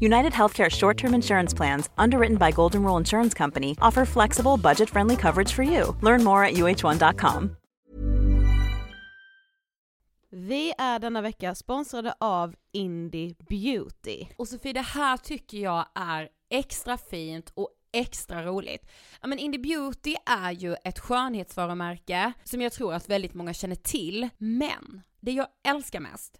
United Healthcare short term insurance plans, underwritten by Golden Rule Insurance Company, offer flexible, budget friendly coverage for you. Learn more at uh1.com. Vi är denna vecka sponsrade av Indie Beauty. Och Sofie, det här tycker jag är extra fint och extra roligt. Ja men Indie Beauty är ju ett skönhetsvarumärke som jag tror att väldigt många känner till, men det jag älskar mest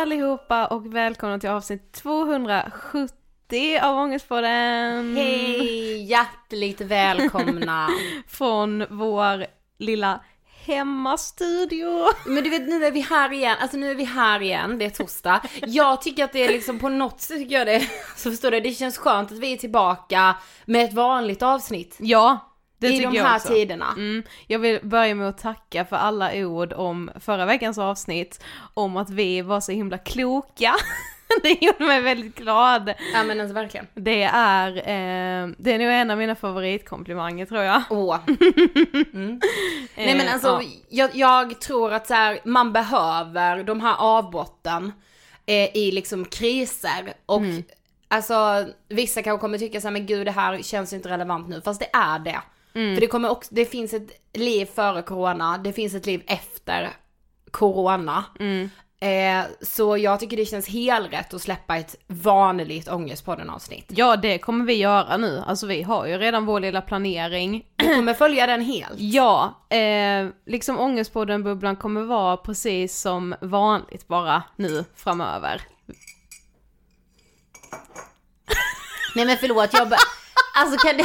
allihopa och välkomna till avsnitt 270 av Ångestpodden! Hej! Hjärtligt välkomna! Från vår lilla hemmastudio. Men du vet nu är vi här igen, alltså nu är vi här igen, det är torsdag. Jag tycker att det är liksom på något sätt tycker jag det, så förstår du, det känns skönt att vi är tillbaka med ett vanligt avsnitt. Ja, det I de jag här också. tiderna. Mm. Jag vill börja med att tacka för alla ord om förra veckans avsnitt, om att vi var så himla kloka. det gjorde mig väldigt glad. Ja men alltså verkligen. Det är, eh, det är nog en av mina favoritkomplimanger tror jag. Åh. Mm. Nej men Eh, alltså, ja. jag, jag tror att så här, man behöver de här avbrotten eh, i liksom kriser och Mm. alltså vissa kanske kommer tycka så här, men gud det här känns ju inte relevant nu, fast det är det. Mm. För det kommer också, det finns ett liv före corona, det finns ett liv efter corona. Mm. Eh, så jag tycker det känns helt rätt att släppa ett vanligt Ångestpodden avsnitt. Ja det kommer vi göra nu, alltså vi har ju redan vår lilla planering. Du kommer följa den helt. Ja, eh, liksom Ångestpodden-bubblan kommer vara precis som vanligt bara nu framöver. Nej men förlåt, jag bara, alltså kan du,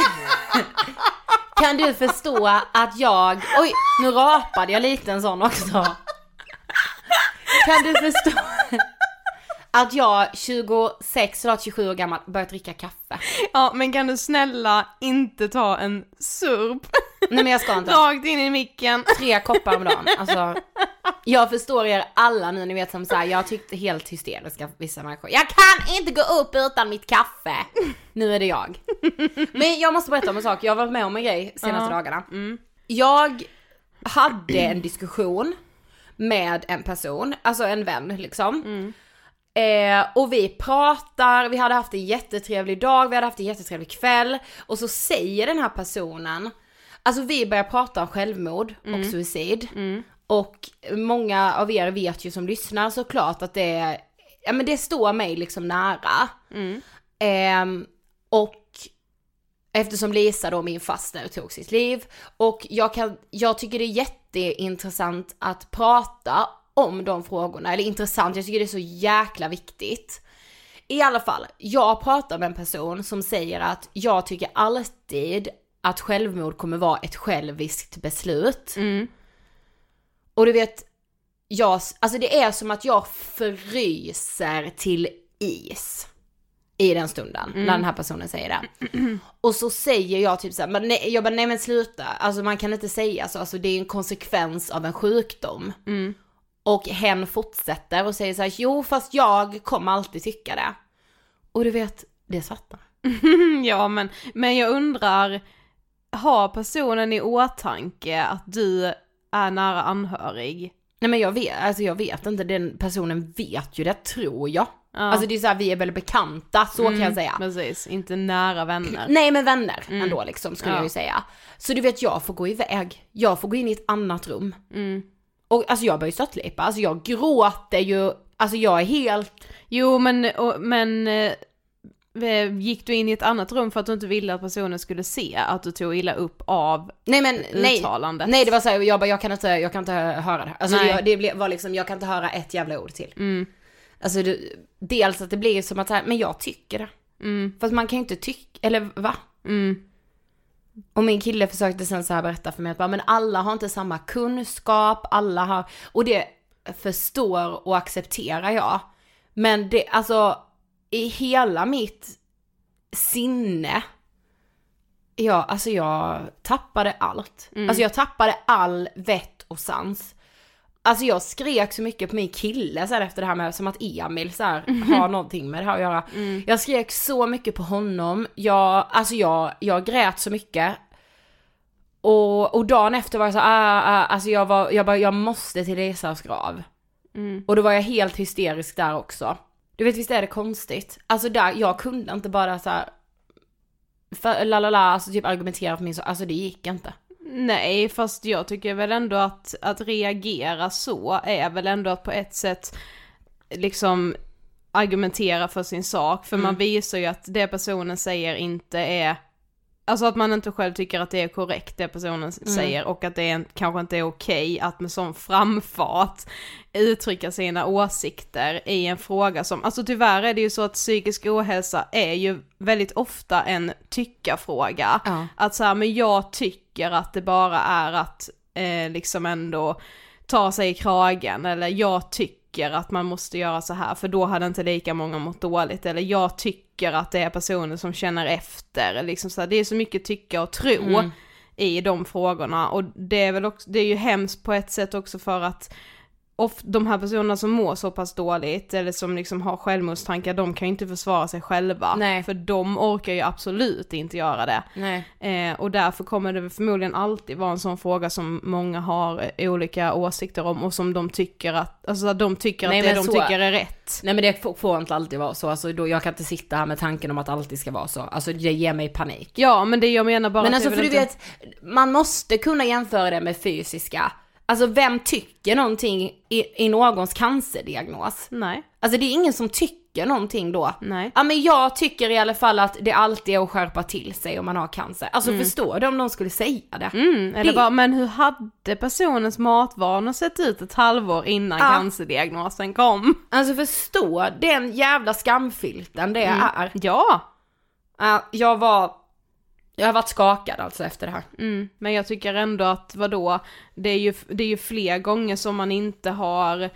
kan du förstå att jag, oj nu rapade jag lite en sån också. Kan du förstå att jag 26, snart 27 år gammal, börjat dricka kaffe. Ja men kan du snälla inte ta en surp Nej men jag ska inte. rakt in i micken? Tre koppar om dagen. Alltså, jag förstår er alla nu, ni vet som såhär, jag tyckte helt hysteriska vissa människor. Jag kan inte gå upp utan mitt kaffe! Nu är det jag. Men jag måste berätta om en sak, jag har varit med om en grej senaste dagarna. Jag hade en diskussion med en person, alltså en vän liksom. Eh, och vi pratar, vi hade haft en jättetrevlig dag, vi hade haft en jättetrevlig kväll. Och så säger den här personen, alltså vi börjar prata om självmord och suicid. Och många av er vet ju som lyssnar såklart att det, ja men det står mig liksom nära. Ehm, och eftersom Lisa då, min faster, tog sitt liv. Och jag, kan, jag tycker det är jätteintressant att prata om de frågorna. Eller intressant, jag tycker det är så jäkla viktigt. I alla fall, jag pratar med en person som säger att jag tycker alltid att självmord kommer vara ett själviskt beslut. Och du vet, jag, alltså det är som att jag fryser till is i den stunden när den här personen säger det. Och så säger jag typ såhär, men nej, jag bara nej men sluta, alltså man kan inte säga så, alltså det är en konsekvens av en sjukdom. Och hen fortsätter och säger så här, jo fast jag kommer alltid tycka det. Och du vet, det svarta. ja men, men jag undrar, har personen i åtanke att du är nära anhörig? Nej men jag vet, alltså jag vet inte, den personen vet ju det tror jag. Alltså det är så här, vi är väl bekanta, så kan jag säga. Precis, inte nära vänner. Nej men vänner ändå liksom skulle Ja. jag ju säga. Så du vet jag får gå iväg, jag får gå in i ett annat rum. Och alltså jag börjar ju störtlipa, alltså jag gråter ju, alltså jag är helt, Jo men, och, men eh, gick du in i ett annat rum för att du inte ville att personen skulle se att du tog illa upp av nej men nej. uttalandet? Nej det var så här, jag bara jag kan inte, jag kan inte höra det. Alltså Nej. det, det var liksom, jag kan inte höra ett jävla ord till. Alltså det, dels att det blir som att så här, men jag tycker det. Fast man kan ju inte tycka, eller va? Och min kille försökte sen så här berätta för mig att bara, men alla har inte samma kunskap, alla har, och det förstår och accepterar jag. Men det, alltså i hela mitt sinne, ja, alltså jag tappade allt. Alltså jag tappade all vett och sans. Alltså jag skrek så mycket på min kille så här efter det här med, som att Emil så här, har någonting med det här att göra. Jag skrek så mycket på honom, jag, alltså jag, jag grät så mycket. Och, och dagen efter var jag så ah, ah, alltså jag var, jag bara, jag måste till Lisas grav. Och då var jag helt hysterisk där också. Du vet visst är det konstigt? Alltså där, jag kunde inte bara så här, för, la la la, alltså typ argumentera för min sak, alltså det gick inte. Nej, fast jag tycker väl ändå att, att reagera så är väl ändå att på ett sätt liksom argumentera för sin sak, för man visar ju att det personen säger inte är Alltså att man inte själv tycker att det är korrekt det personen säger och att det är, kanske inte är okej att med sån framfart uttrycka sina åsikter i en fråga som, alltså tyvärr är det ju så att psykisk ohälsa är ju väldigt ofta en tyckarfråga. Ja. Att så här, men jag tycker att det bara är att eh, liksom ändå ta sig i kragen eller jag tycker att man måste göra så här för då hade inte lika många mått dåligt. Eller jag tycker att det är personer som känner efter. Liksom så här, det är så mycket tycka och tro i de frågorna. Och det är väl också, det är ju hemskt på ett sätt också för att of, de här personerna som mår så pass dåligt eller som liksom har självmordstankar, de kan ju inte försvara sig själva. Nej. För de orkar ju absolut inte göra det. Eh, och därför kommer det förmodligen alltid vara en sån fråga som många har eh, olika åsikter om och som de tycker att, alltså att de tycker Nej, att det de så- tycker är rätt. Nej men det får, får inte alltid vara så, alltså då, jag kan inte sitta här med tanken om att det alltid ska vara så. Alltså det ger mig panik. Ja men det jag menar bara men alltså för du inte- vet, man måste kunna jämföra det med fysiska. Alltså vem tycker någonting i, i någons cancerdiagnos? Nej, Alltså det är ingen som tycker någonting då. nej. Ja men jag tycker i alla fall att det alltid är att skärpa till sig om man har cancer. Alltså förstår du om någon skulle säga det? Mm, eller Det- bara, men hur hade personens matvanor sett ut ett halvår innan Ja. cancerdiagnosen kom? Alltså förstå den jävla skamfilten det är. Ja! Ja, jag var, jag har varit skakad alltså efter det här. Mm, men jag tycker ändå att vadå, det är ju, det är ju fler gånger som man inte har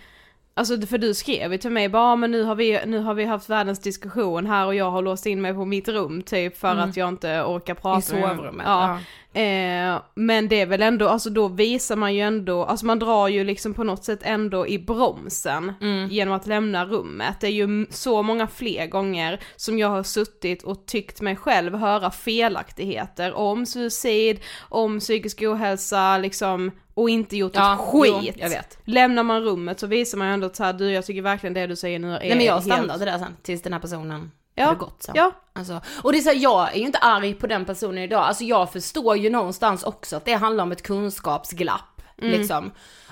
Alltså för du skrev ju till mig bara, "Ah, men nu har, vi, nu har vi haft världens diskussion här och jag har låst in mig på mitt rum typ för att jag inte orkar prata Mm. I sovrummet, Ja. Eh, men det är väl ändå, alltså då visar man ju ändå, alltså man drar ju liksom på något sätt ändå i bromsen Mm. genom att lämna rummet. Det är ju så många fler gånger som jag har suttit och tyckt mig själv höra felaktigheter om suicid, om psykisk ohälsa liksom och inte gjort Ja, ett jo, skit. jag vet. Lämnar man rummet så visar man ju ändå att så här, du jag tycker verkligen det du säger nu är Nej men jag helt- stannade där sen tills den här personen Ja, hade gått sen. ja. Alltså, och det är så här, jag är ju inte arg på den personen idag, alltså jag förstår ju någonstans också att det handlar om ett kunskapsglapp Mm. liksom.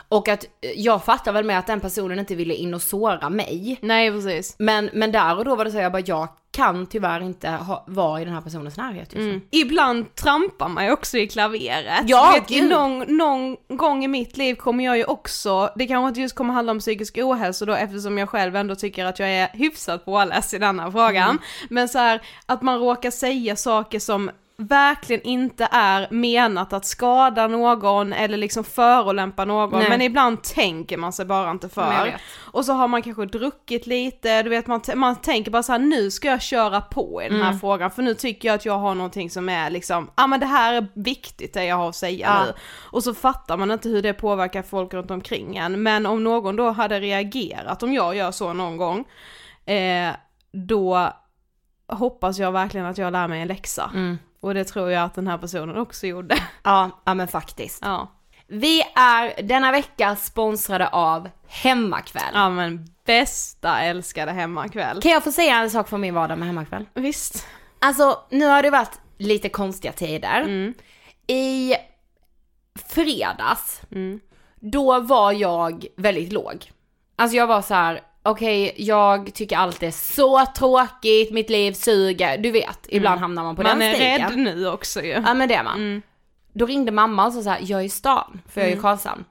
Och att eh, jag fattar väl med att den personen inte ville in och såra mig. Nej precis. Men, men där och då var det så jag bara, jag kan tyvärr inte ha, vara i den här personens närhet just. Mm. Ibland trampar man ju också i klaveret. Ja, vet, gud. någon, någon gång i mitt liv kommer jag ju också, det kanske inte just kommer handla om psykisk ohälsa då eftersom jag själv ändå tycker att jag är hyfsat påläst i denna frågan. Mm. Men så här, att man råkar säga saker som verkligen inte är menat att skada någon eller liksom förolämpa någon Nej. men ibland tänker man sig bara inte för. Och så har man kanske druckit lite, du vet man, man tänker bara så här: nu ska jag köra på i den här Mm. frågan för nu tycker jag att jag har någonting som är liksom, ja ah, men det här är viktigt det jag har att säga Ja. nu. Och så fattar man inte hur det påverkar folk runt omkring en, men om någon då hade reagerat, om jag gör så någon gång, eh, då hoppas jag verkligen att jag lär mig en läxa. Mm. Och det tror jag att den här personen också gjorde. Ja, ja men faktiskt. Ja. Vi är denna vecka sponsrade av Hemmakväll. Ja men bästa älskade hemmakväll. Kan jag få säga en sak från min vardag med Hemmakväll? Visst. Alltså, nu har det varit lite konstiga tider. Mm. I fredags, Mm. då var jag väldigt låg. Alltså jag var så här: okej jag tycker allt är så tråkigt, mitt liv suger, du vet, ibland hamnar man på Mm. Man den är stigen. rädd nu också ju. Ja men det är man. Mm. Då ringde mamma och sa så här, jag är i stan, för jag är i Karlshamn.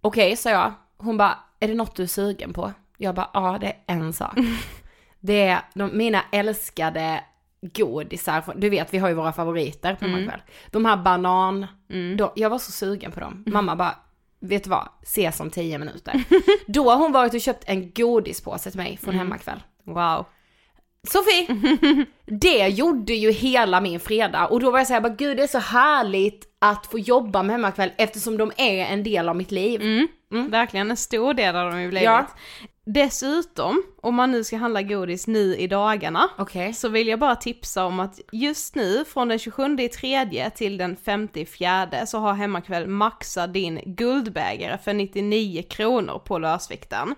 Okej, sa jag. Hon bara, är det något du är sugen på? Jag bara, ja det är en sak. Det är de, mina älskade godisar, du vet vi har ju våra favoriter på mm. kväll. De här banan, då, jag var så sugen på dem. Mamma bara, vet du vad, ses om tio minuter. då har hon varit och köpt en godispåse till mig från hemmakväll. Wow. Sofie! Det gjorde ju hela min fredag och då var jag såhär, bara gud det är så härligt att få jobba med hemmakväll eftersom de är en del av mitt liv. Mm. Verkligen en stor del av dem ju blivit. Ja. Dessutom, om man nu ska handla godis nu i dagarna, Okej. så vill jag bara tipsa om att just nu från den 27 i tredje till den 5 i fjärde så har Hemmakväll maxat din guldbägare för 99 kronor på lösvikten.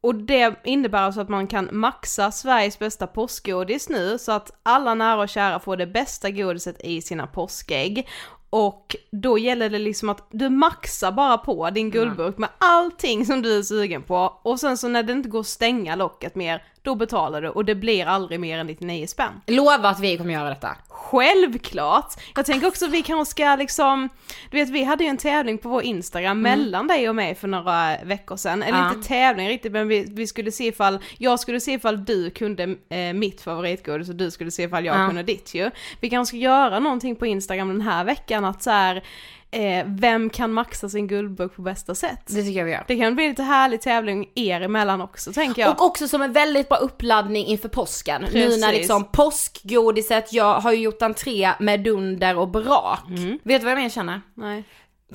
Och det innebär alltså att man kan maxa Sveriges bästa påskgodis nu så att alla nära och kära får det bästa godiset i sina påskägg. Och då gäller det liksom att du maxar bara på din guldburk med allting som du är sugen på. Och sen så när det inte går att stänga locket mer, då betalar du och det blir aldrig mer än 99 spänn. Lova att vi kommer göra detta. Självklart! Jag tänker också att vi kanske ska liksom, du vet vi hade ju en tävling på vår Instagram mellan dig och mig för några veckor sedan, eller Ja. inte tävling riktigt men vi, vi skulle se ifall, jag skulle se ifall du kunde eh, mitt favoritgodis och du skulle se ifall jag Ja. kunde ditt ju. Vi kanske ska göra någonting på Instagram den här veckan att så här, eh, vem kan maxa sin guldburk på bästa sätt? Det tycker jag vi gör. Det kan bli lite härlig tävling er emellan också tänker jag. Och också som en väldigt bra uppladdning inför påsken. Nu Precis. när liksom påskgodiset, jag har ju gjort entré med dunder och brak. Vet du vad jag mer känner? Nej.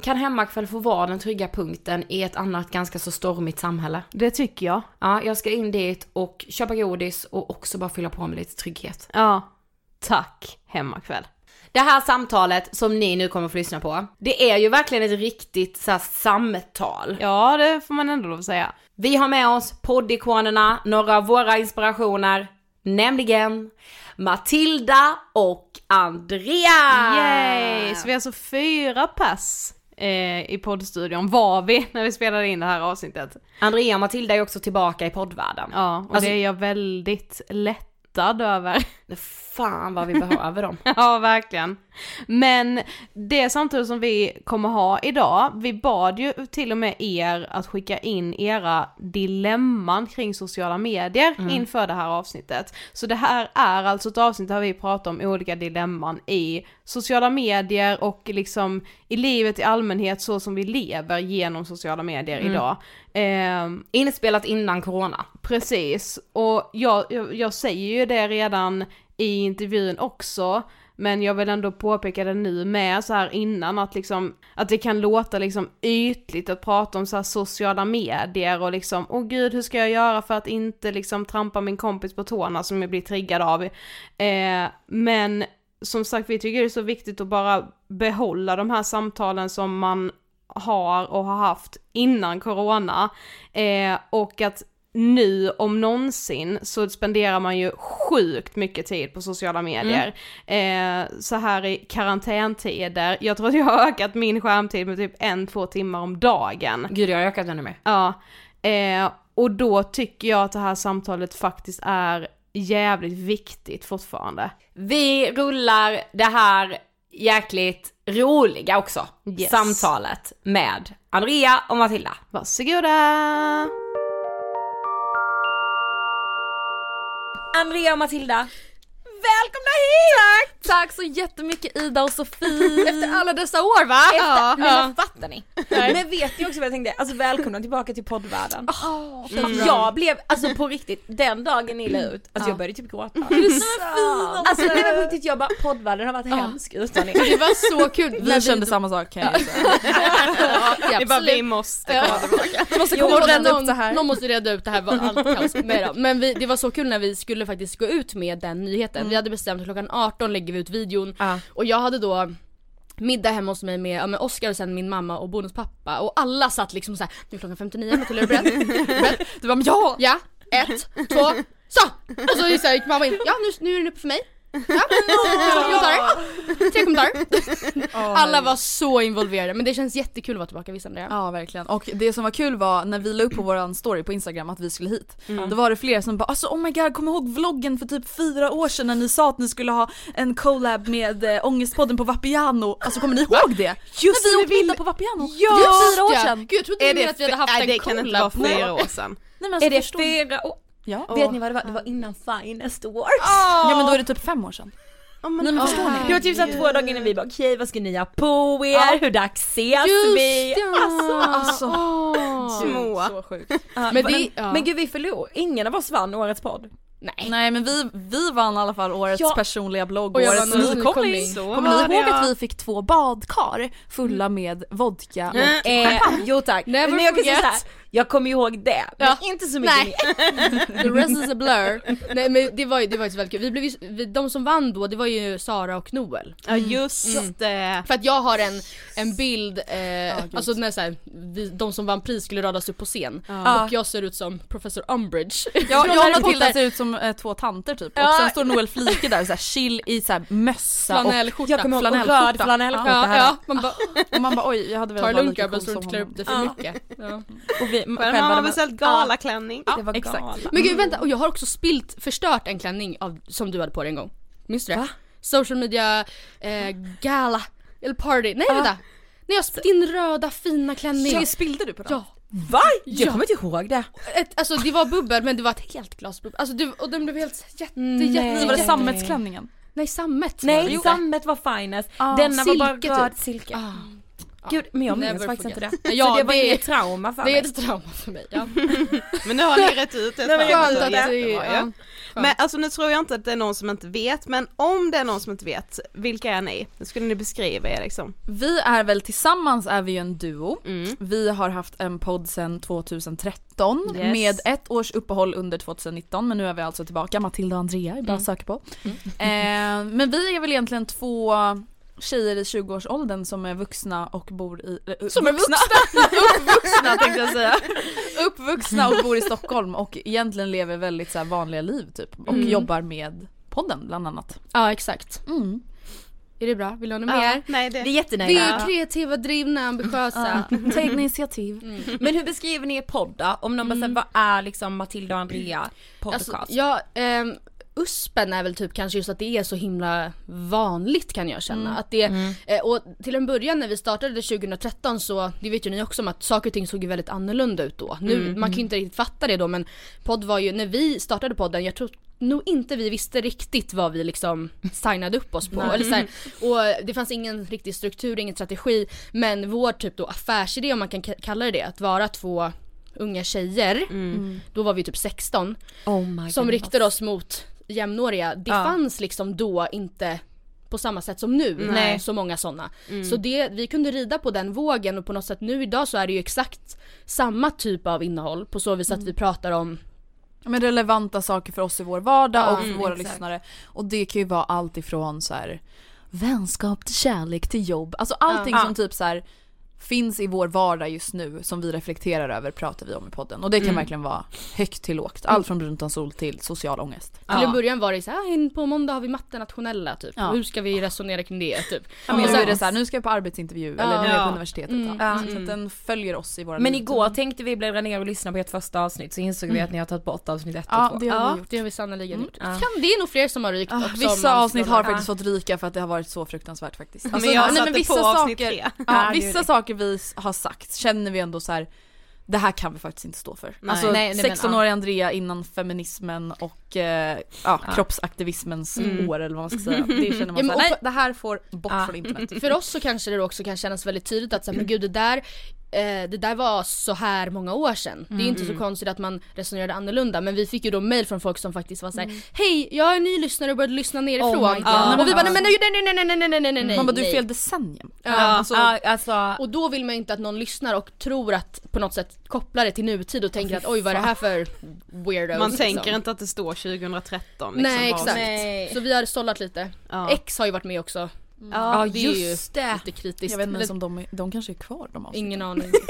Kan hemmakväll få vara den trygga punkten i ett annat ganska så stormigt samhälle? Det tycker jag. Ja, jag ska in dit och köpa godis och också bara fylla på med lite trygghet. Ja. Tack, hemmakväll. Det här samtalet som ni nu kommer att få lyssna på, det är ju verkligen ett riktigt så här, samtal. Ja, det får man ändå lov att säga. Vi har med oss poddikonerna, några av våra inspirationer, nämligen Matilda och Andrea! Yay! Så vi är alltså fyra pass eh, i poddstudion var vi när vi spelade in det här avsnittet. Andrea och Matilda är också tillbaka i poddvärlden. Ja, och Alltså- det är jag väldigt lättad över. Fan vad vi behöver dem. ja, verkligen. Men det samtalet som vi kommer ha idag, vi bad ju till och med er att skicka in era dilemman kring sociala medier Mm. inför det här avsnittet. Så det här är alltså ett avsnitt där vi pratar om olika dilemman i sociala medier och liksom i livet i allmänhet så som vi lever genom sociala medier Mm. idag. Ehm, Inspelat innan corona. Precis, och jag, jag, jag säger ju det redan i intervjun också, men jag vill ändå påpeka det nu med så här innan att liksom, att det kan låta liksom ytligt att prata om så här sociala medier och liksom, åh gud hur ska jag göra för att inte liksom trampa min kompis på tårna som jag blir triggad av. Eh, men som sagt vi tycker det är så viktigt att bara behålla de här samtalen som man har och har haft innan corona. Eh, och att nu om någonsin så spenderar man ju sjukt mycket tid på sociala medier. Eh, så här i karantäntider, jag tror att jag har ökat min skärmtid med typ en, två timmar om dagen. Gud jag har ökat ännu mer. Ja, eh, och då tycker jag att det här samtalet faktiskt är jävligt viktigt fortfarande. Vi rullar det här jäkligt roliga också, Yes. samtalet med Andrea och Matilda. Varsågoda! Andrea och Matilda, Välkomna hit! Tack! Tack så jättemycket Ida och Sofie! Efter alla dessa år va? Efter, Ja. nej, men fattar ni? Men vet ni också vad jag tänkte? Alltså välkomna tillbaka till poddvärlden. För Jag blev, alltså på riktigt, den dagen ni la ut, alltså jag började typ gråta. Alltså det var på riktigt, jag bara poddvärlden har varit hemsk utan er. Det var så kul. Vi kände samma sak kan jag säga. ja, Det bara vi måste Ja. komma tillbaka. Vi måste Jo, komma reda någon, upp det här. någon måste reda upp det här var allt kaos. Nej då. Men vi, det var så kul när vi skulle faktiskt gå ut med den nyheten. Vi hade bestämt att klockan 18 lägger vi ut videon Ja. och jag hade då middag hemma hos mig med, ja, med Oscar och sen min mamma och bonuspappa och alla satt liksom såhär, nu är klockan 59, Matilda är du beredd? Du bara ja! Ja, ett, två, så! Och så, så gick mamma in, ja nu, nu är den uppe för mig. Ja, två kommentarer. Tre kommentarer. Alla var så involverade men det känns jättekul att vara tillbaka visst Andrea? Ja verkligen och det som var kul var när vi la upp på våran story på instagram att vi skulle hit Då var det flera som bara alltså oh my god kom ihåg vloggen för typ fyra år sedan när ni sa att ni skulle ha en collab med äh, Ångestpodden på Vapiano Alltså kommer ni ihåg det? Just när vi åkte vi middag på Vapiano! Ja! Är fyra år sedan! Gud jag trodde du menade att vi hade haft Nej en det kan inte vara collab. fyra år sedan. Nej, men alltså, Är det förstår ni? fyra år? Ja. Vet ni vad det var? Det var innan Finest Awards. ja men då är det typ fem år sedan Ja, men, Nej men förstår ni? Det var typ såhär två dagar innan vi bara okej vad ska ni ha på er? Hur dags ses vi? Just ja! Alltså, Åh. Små. så sjukt Ja, Men men, det- ja. men gud vi förlorade, ingen av oss vann årets podd. Nej. Nej men vi, vi vann i alla fall årets Ja. personliga blogg, Och årets nykomling. Kommer ni ihåg att ja. vi fick två badkar fulla med vodka och Eh, jo tack. Never men jag kan säga jag kommer ihåg det, men Ja. inte så mycket Nej. mer. The rest is a blur. Nej men det var ju, det var ju så väldigt kul. Vi blev ju, vi, de som vann då, det var ju Sara och Noel. Ja just det. För att jag har en, en bild, eh, gud. alltså när så här, vi, de som vann pris skulle radas upp på scen. Ja. Och jag ser ut som Professor Umbridge. Ja, Från jag och Matilda ser ut som eh, två tanter typ Ja. och sen står Noel Flike där såhär chill i såhär mössa och, Flanellskjorta. Jag kommer ihåg och Flanellskjorta. röd flanellskjorta Ja, här. ja, man bara och man bara oj jag hade velat det vara lugnt lika grabben cool så du som inte klär upp honom. det för mycket. Ja. Och vi, Själv har man beställt galaklänning. Det var exakt. gala. Men gud vänta, och jag har också spilt, förstört en klänning av, som du hade på dig en gång. Minns du det? Va? Social media eh, gala, eller party, nej vänta. Nej jag din röda fina klänning. Tjej, spillde du på den? Ja. Va? Jag Ja. kommer inte ihåg det. Ett, alltså det var bubbel men det var ett helt glas bubbel. Alltså du, och den blev helt jätte, Nej. jätte, Var det sammetsklänningen? Nej sammet Nej, sammet var finest. Ah, Denna var bara silke röd typ. silke. Ah. Gud, men jag minns faktiskt inte det. Ja, så det var det- inget trauma för Det mig. är ett trauma för mig. Ja. Men nu har ni rätt ut det. Nej, men jag jättebra det, ju. ja. Men alltså nu tror jag inte att det är någon som inte vet, men om det är någon som inte vet, vilka är ni? Hur skulle ni beskriva er liksom? Vi är väl tillsammans är vi ju en duo. Mm. Vi har haft en podd sedan 2013 Yes. med ett års uppehåll under 2019 men nu är vi alltså tillbaka, Matilda och Andrea bra att söka på. Eh, men vi är väl egentligen två tjejer i 20-årsåldern som är vuxna och bor i... eh, Som är vuxna! uppvuxna tänkte jag säga. Uppvuxna och bor i Stockholm och egentligen lever väldigt så här vanliga liv typ och jobbar med podden bland annat. ja exakt. Mm. Är det bra? Vill du ha något mer? Nej det... Det är Vi jättenöjda. är kreativa, drivna, ambitiösa. Ta egna initiativ. Men hur beskriver ni er podd då? Om någon bara säger vad är liksom Matilda och Andrea podcast? Alltså, ja, ehm, USPen är väl typ kanske just att det är så himla vanligt kan jag känna. Mm. Att det, eh, och till en början när vi startade 2013 så, det vet ju ni också om att saker och ting såg ju väldigt annorlunda ut då. Nu, Mm, man kan ju inte riktigt fatta det då men podd var ju, när vi startade podden, jag tror nog inte vi visste riktigt vad vi liksom signade upp oss på. Eller så här, och det fanns ingen riktig struktur, ingen strategi. Men vår typ då affärsidé om man kan ka- kalla det det, att vara två unga tjejer, då var vi typ 16, Oh som riktade oss mot jämnåriga. Det Ja. fanns liksom då inte på samma sätt som nu, Nej. så många sådana. Mm. Så det, vi kunde rida på den vågen och på något sätt nu idag så är det ju exakt samma typ av innehåll på så vis att Mm. vi pratar om Ja, men relevanta saker för oss i vår vardag och för mm, våra exakt. lyssnare. Och det kan ju vara allt ifrån så här vänskap till kärlek till jobb. Alltså allting Ja. som typ så här finns i vår vardag just nu som vi reflekterar över pratar vi om i podden. Och det kan Mm. verkligen vara högt till lågt. Allt från brunt sol till social ångest. Till en början var det så här, "Ah, på måndag har vi matte nationella typ. Ja. Hur ska vi resonera kring det typ? Ja, men nu är det så här, nu ska jag på arbetsintervju eller nu är jag Ja. på universitetet. Mm. Ja. Ja. Så att den följer oss i våra Men liv. igår tänkte vi bläddra ner och lyssna på ert första avsnitt så insåg vi att ni har tagit bort avsnitt ett Ja, och två. det har vi Ja, gjort. det har vi sannerligen gjort. Ja. Kan, det är nog fler som har rykt Ah, och som vissa avsnitt har faktiskt fått ryka för att det har varit så fruktansvärt faktiskt. Alltså, men jag nej, satte vissa på avsnitt saker, tre. Ja, Ja, vissa det. Saker vi har sagt känner vi ändå så här. Det här kan vi faktiskt inte stå för. Nej. Alltså Nej, nej, men, 16-åriga Andrea innan feminismen och eh, ja, kroppsaktivismens år eller vad man ska säga. Det känner man Ja, såhär, och nej det här får bort Ja. från internet. För oss så kanske det också kan kännas väldigt tydligt att så här, men gud det där eh, det där var så här många år sedan. Det är inte så konstigt att man resonerade annorlunda men vi fick ju då mail från folk som faktiskt var såhär Hej, jag är ny lyssnare och började lyssna nerifrån. Oh God. och vi bara nej nej nej nej nej nej nej nej nej nej Man bara du är fel decennium. Ja. Alltså, Ja, alltså, Och då vill man ju inte att någon lyssnar och tror att på något sätt kopplar det till nutid och tänker att oj vad är det här för weirdos Man liksom. tänker inte att det står 2013 liksom, Nej exakt. Nej. Så vi har sållat lite. Ja. X har ju varit med också. Ja det är ju just det. Lite kritiskt. jag vet inte ens om de, är- de kanske är kvar de avsnitten. Ingen aning.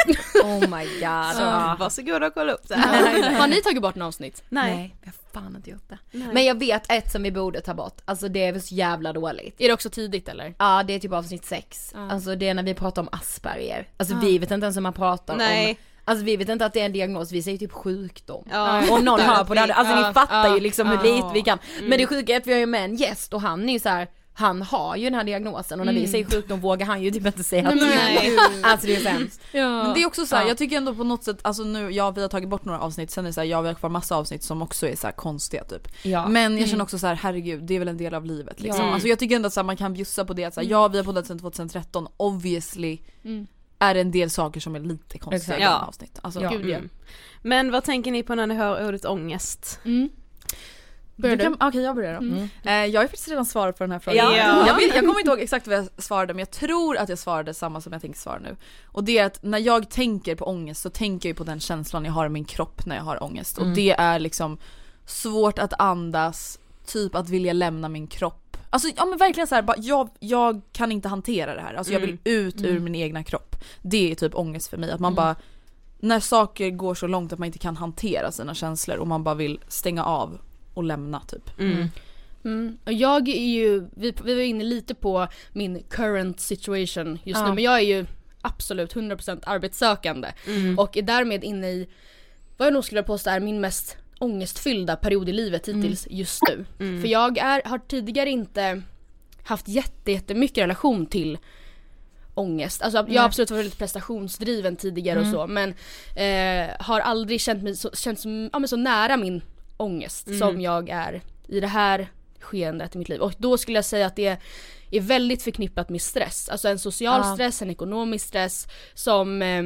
Oh my god. Så, varsågoda och kolla upp det. har ni tagit bort några avsnitt? Nej. jag har fan inte gjort det. Men jag vet ett som vi borde ta bort, alltså det är väl så jävla dåligt. Är det också tidigt eller? Ja det är typ avsnitt 6, Ja. alltså det är när vi pratar om Asperger. Alltså vi vet inte ens om man pratar Nej. om Alltså vi vet inte att det är en diagnos, vi säger typ sjukdom. Ja. Om någon hör på det, alltså Ja, ni fattar ja, ju liksom hur ja. lite vi kan. Men det sjuka är att vi har ju med en gäst och han är ju så här. Han har ju den här diagnosen och när vi säger sjukdom vågar han ju typ inte säga att det Nej. är Alltså det är sämst. Ja. Men det är också så här, Ja. jag tycker ändå på något sätt, alltså nu, ja vi har tagit bort några avsnitt, sen är det så här, ja vi har kvar massa avsnitt som också är så här konstiga typ. Ja. Men jag känner också så här, herregud det är väl en del av livet liksom. Ja. Alltså jag tycker ändå att så här, man kan bjussa på det att så här, ja vi har poddat sedan 2013, obviously är det en del saker som är lite konstiga i Ja. avsnitt. Alltså, Ja. Gud ja. Mm. Men vad tänker ni på när ni hör ordet ångest? Mm. Börjar Du Okej jag börjar då. Mm. Eh, jag har ju faktiskt redan svarat på den här frågan. Ja. Jag, vet, jag kommer inte ihåg exakt vad jag svarade men jag tror att jag svarade samma som jag tänker svara nu. Och det är att när jag tänker på ångest så tänker jag på den känslan jag har i min kropp när jag har ångest. Och det är liksom svårt att andas, typ att vilja lämna min kropp. Alltså ja men verkligen så här, bara, jag, jag kan inte hantera det här. Alltså jag vill ut ur min egna kropp. Det är typ ångest för mig. Att man bara, när saker går så långt att man inte kan hantera sina känslor och man bara vill stänga av och lämna typ. Mm. Och jag är ju, vi, vi var inne lite på min current situation just Ja. nu men jag är ju absolut 100% arbetssökande och är därmed inne i vad jag nog skulle påstå är min mest ångestfyllda period i livet hittills just nu. För jag är, har tidigare inte haft jätte, jättemycket relation till ångest. Alltså jag har absolut varit väldigt prestationsdriven tidigare och så men eh, har aldrig känt mig så, känt så, ja, men så nära min ångest som jag är i det här skeendet i mitt liv. Och då skulle jag säga att det är väldigt förknippat med stress. Alltså en social Ja. stress, en ekonomisk stress som eh,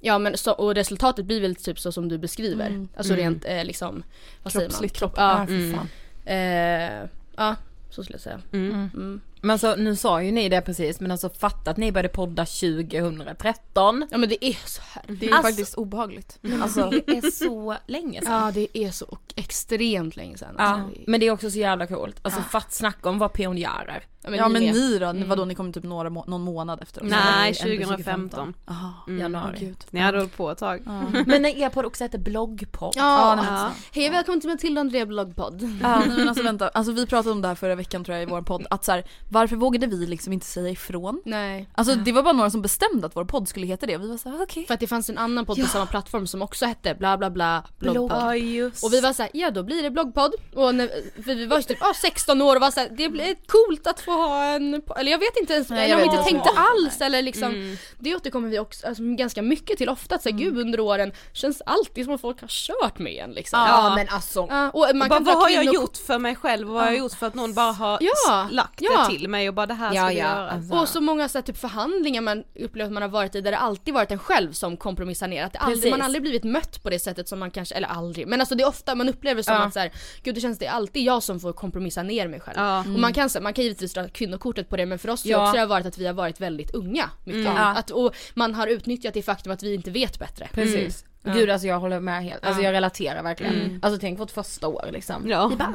Ja men så, och resultatet blir väl typ så som du beskriver. Alltså rent eh, liksom, vad säger man? Kroppsligt. Kropp, Ja, ja, fan. eh, ja, så skulle jag säga. Mm. Men alltså nu sa ju ni det precis men alltså fatta att ni började podda 2013. Ja men det är så här. Det är Alltså- faktiskt obehagligt. Alltså, Det är så länge sedan. Ja det är så extremt länge sedan. Ja, Alltså, det är- men det är också så jävla coolt. Alltså fatt snacka om att vara pionjärer. Ja, ja men med. ni då, vadå ni kom typ några må- någon månad efter oss? Nej, Eller ändå 2015. Jaha. Januari. Gud. Ni hade hållit på ett tag. Men när er podd också heter bloggpodd. Ja, men Ja. hej välkommen till Matilda Andrea bloggpodd. Ja, men alltså vänta, alltså vi pratade om det här förra veckan tror jag i vår podd, att så här, varför vågade vi liksom inte säga ifrån? Nej. Alltså det var bara några som bestämde att vår podd skulle heta det och vi var såhär okej. För att det fanns en annan podd på samma plattform som också hette bla bla bla bloggpodd. Ja just Och vi var såhär, ja då blir det bloggpodd. Och när, för vi var ju typ ah, 16 år och var såhär, det blir coolt att få ha en, eller jag vet inte ens, Nej, eller vi vet inte tänkte alls eller liksom. Mm. Det återkommer vi också alltså, ganska mycket till ofta, att såhär, gud under åren känns alltid som att folk har kört med en liksom. Ja men alltså. Ja, och man bara, kan vad har jag gjort för mig själv och vad har jag gjort för att någon bara har Ja, lagt ja. det till mig och bara det här Ja, ska vi ja, göra. alltså. Och så många så här, typ förhandlingar man upplever att man har varit i där det alltid varit en själv som kompromissar ner. Att det aldrig, man har aldrig blivit mött på det sättet som man kanske, eller aldrig, men alltså det är ofta man upplever som Ja. att så här, gud det känns det är alltid jag som får kompromissa ner mig själv. Ja. Och man kan, så, man kan givetvis dra kvinnokortet på det men för oss Ja. jag också det har varit att vi har varit väldigt unga. Mycket. Mm. Ja. Att, och man har utnyttjat det faktum att vi inte vet bättre. Precis. Mm. Gud alltså jag håller med helt, alltså Ja. jag relaterar verkligen. Alltså tänk vårt första år liksom. Ja. Vi bara,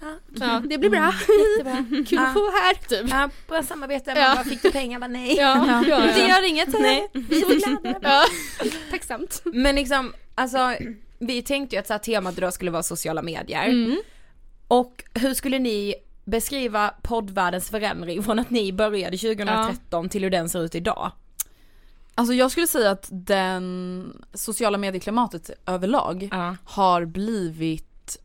ja, Ja, det blir bra. jättebra. Kul att få här typ. Ja, bra samarbete, Ja. man bara, fick du pengar? Bara, nej. Ja, ja, ja. Det gör inget. Nej. Vi är glada. ja. Tacksamt. Men liksom, alltså vi tänkte ju att så här, temat idag skulle vara sociala medier. Mm. Och hur skulle ni beskriva poddvärldens förändring från att ni började 2013 till hur den ser ut idag? Alltså jag skulle säga att den sociala medieklimatet överlag Ja. har blivit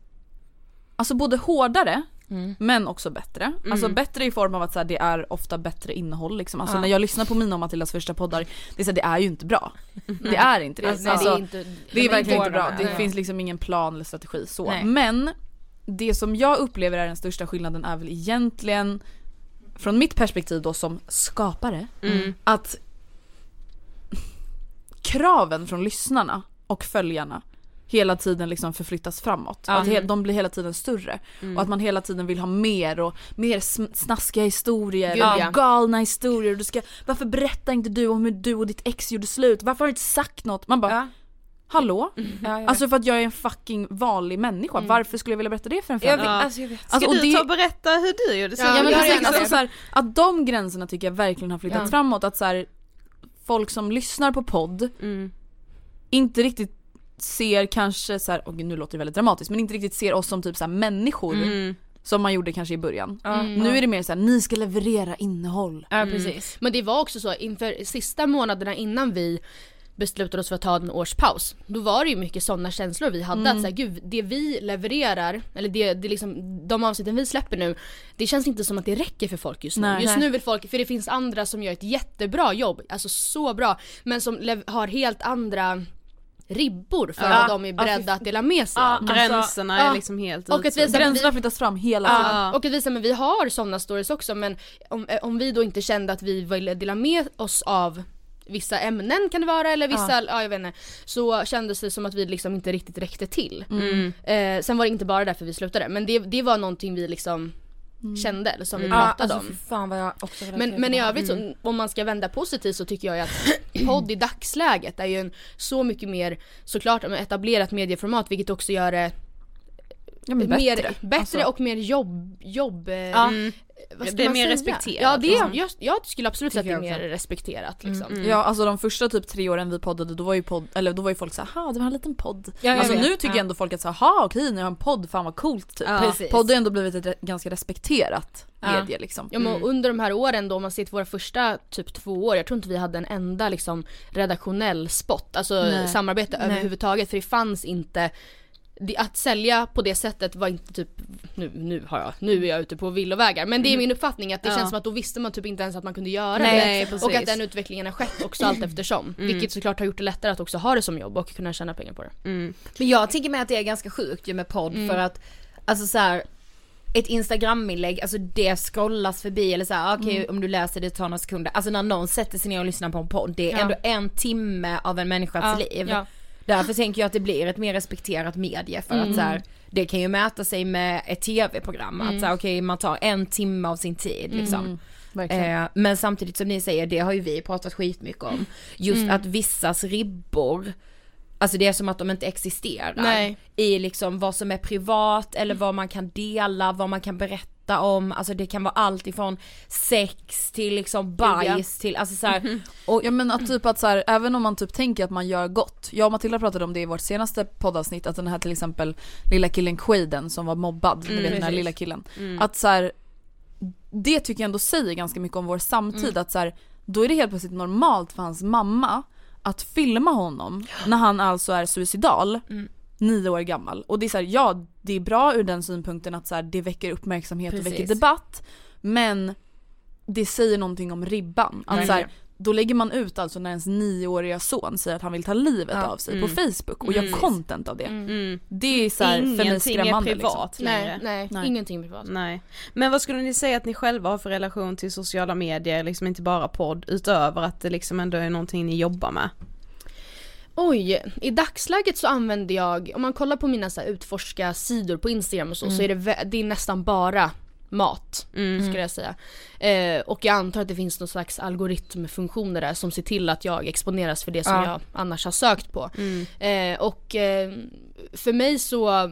Alltså både hårdare Mm. men också bättre. Alltså bättre i form av att så här, det är ofta bättre innehåll liksom. Alltså Ja. när jag lyssnar på mina och Matildas första poddar, det är, så här, det är ju inte bra. Det är inte det. Alltså, Alltså, Nej, det är inte, det är verkligen inte bra. Det Ja. finns liksom ingen plan eller strategi så. Nej. Men det som jag upplever är den största skillnaden är väl egentligen från mitt perspektiv då som skapare Mm. att kraven från lyssnarna och följarna hela tiden liksom förflyttas framåt. Att he- de blir hela tiden större. Och att man hela tiden vill ha mer och mer snaskiga historier, Gud, ja. galna historier. Du ska, varför berättar inte du om hur du och ditt ex gjorde slut? Varför har du inte sagt något? Man bara, Ja. Hallå? Ja, jag Alltså för att jag är en fucking vanlig människa, varför skulle jag vilja berätta det för en vet, främling? alltså jag vet. Ska Alltså, och du det- ta och berätta hur du gjorde? Ja, Ja men gör precis, alltså, så här, att de gränserna tycker jag verkligen har flyttats Ja. framåt. Att så här, folk som lyssnar på podd Mm. inte riktigt ser kanske så här, och nu låter det väldigt dramatiskt, men inte riktigt ser oss som typ så här människor Mm. som man gjorde kanske i början. Ja, Nu är det mer så här, ni ska leverera innehåll. ja precis. Men det var också så inför sista månaderna innan vi beslutade oss för att ta en års paus. Då var det ju mycket sådana känslor vi hade att såhär, gud det vi levererar, eller det, det liksom, de avsnitten vi släpper nu, det känns inte som att det räcker för folk just nu. Nej. just Nej. nu vill folk, för det finns andra som gör ett jättebra jobb, alltså så bra, men som har helt andra ribbor för Ja. vad de är beredda att dela med sig av. Gränserna ja. är liksom helt Och att vi-. Gränserna flyttas fram hela Ja, tiden. och att visa men vi har sådana stories också men om, eh, om vi då inte kände att vi ville dela med oss av vissa ämnen kan det vara eller vissa, ja. jag vet inte. Så kändes det som att vi liksom inte riktigt räckte till. Mm. Eh, sen var det inte bara därför vi slutade men det, det var någonting vi liksom kände eller som vi Ja, pratade alltså om. fan vad jag också Men, men i övrigt så, om man ska vända positivt så tycker jag att podd i dagsläget är ju en så mycket mer såklart etablerat medieformat vilket också gör det Ja, men mer, bättre. bättre Alltså. och mer jobb, jobb eh, Mm. Vad ska Det är man mer säga? respekterat, Ja, det är, liksom. jag, jag skulle absolut säga att det är mer respekterat liksom. Ja alltså de första typ tre åren vi poddade då var ju podd, eller då var ju folk såhär, ha det var en liten podd. Ja, alltså vet. nu tycker Ja. ändå folk att såhär, ha okej ni har en podd, fan vad coolt typ. Ja. Podd har ändå blivit ett re- ganska respekterat Ja. medie liksom. Ja men under de här åren då, om man ser till våra första typ två år, jag tror inte vi hade en enda liksom redaktionell spot, alltså Nej. samarbete Nej. överhuvudtaget för det fanns inte att sälja på det sättet var inte typ, nu, nu har jag, nu är jag ute på villovägar men det är min uppfattning att det Ja. känns som att då visste man typ inte ens att man kunde göra Nej, det. precis. och att den utvecklingen har skett också allt eftersom. Vilket såklart har gjort det lättare att också ha det som jobb och kunna tjäna pengar på det. Mm. Men jag tänker mig att det är ganska sjukt ju med podd Mm. för att Alltså så här, ett instagraminlägg, alltså det scrollas förbi eller så här, okej Mm. om du läser det tar några sekunder. Alltså när någon sätter sig ner och lyssnar på en podd, det är Ja. ändå en timme av en människas Ja, liv. ja. Därför tänker jag att det blir ett mer respekterat medie för Mm. att så här, det kan ju mäta sig med ett tv-program. Att så här, okej man tar en timme av sin tid liksom. Mm, verkligen. Eh, men samtidigt som ni säger, det har ju vi pratat skitmycket om. Just Mm. att vissas ribbor, alltså det är som att de inte existerar. Nej. I liksom vad som är privat eller vad man kan dela, vad man kan berätta om. Alltså det kan vara allt ifrån sex till liksom bajs till, alltså så här, och Ja men att typ att så här, även om man typ tänker att man gör gott. Jag och Matilda pratade om det i vårt senaste poddavsnitt att den här till exempel lilla killen Quaden som var mobbad, ni vet den här precis. lilla killen. Att så här, det tycker jag ändå säger ganska mycket om vår samtid att så här, då är det helt plötsligt normalt för hans mamma att filma honom när han alltså är suicidal. Nio år gammal. Och det är så här, ja det är bra ur den synpunkten att så här, det väcker uppmärksamhet och Precis. väcker debatt. Men det säger någonting om ribban. Att så här, då lägger man ut alltså när ens nioåriga son säger att han vill ta livet Ja. av sig på Facebook och gör Precis. content av det. Mm. Det är så här, för mig Ingenting är skrämmande privat liksom. Nej, nej, Nej. ingenting privat. Nej. Men vad skulle ni säga att ni själva har för relation till sociala medier, liksom inte bara podd, utöver att det liksom ändå är någonting ni jobbar med? Oj, i dagsläget så använder jag, om man kollar på mina så utforska sidor på Instagram och så, så är det, det är nästan bara mat skulle jag säga. Eh, och jag antar att det finns någon slags algoritmfunktioner där som ser till att jag exponeras för det som Ja. jag annars har sökt på. Eh, och eh, för mig så,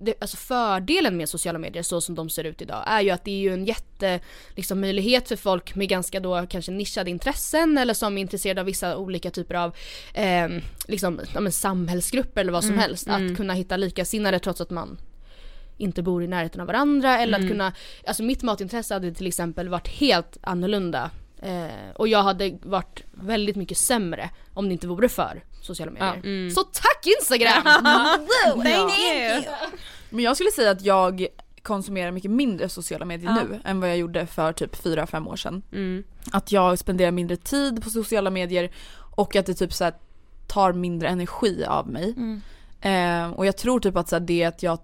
det, alltså fördelen med sociala medier så som de ser ut idag är ju att det är ju en jätte liksom, möjlighet för folk med ganska då kanske nischade intressen eller som är intresserade av vissa olika typer av eh, liksom, ja, samhällsgrupper eller vad som helst. Att kunna hitta likasinnade trots att man inte bor i närheten av varandra eller att kunna, alltså mitt matintresse hade till exempel varit helt annorlunda eh, och jag hade varit väldigt mycket sämre om det inte vore för sociala medier. Så tack Instagram! Thank you! Men jag skulle säga att jag konsumerar mycket mindre sociala medier nu än vad jag gjorde för typ 4-5 år sedan. Mm. Att jag spenderar mindre tid på sociala medier och att det typ så här tar mindre energi av mig. Eh, och jag tror typ att så här, det att jag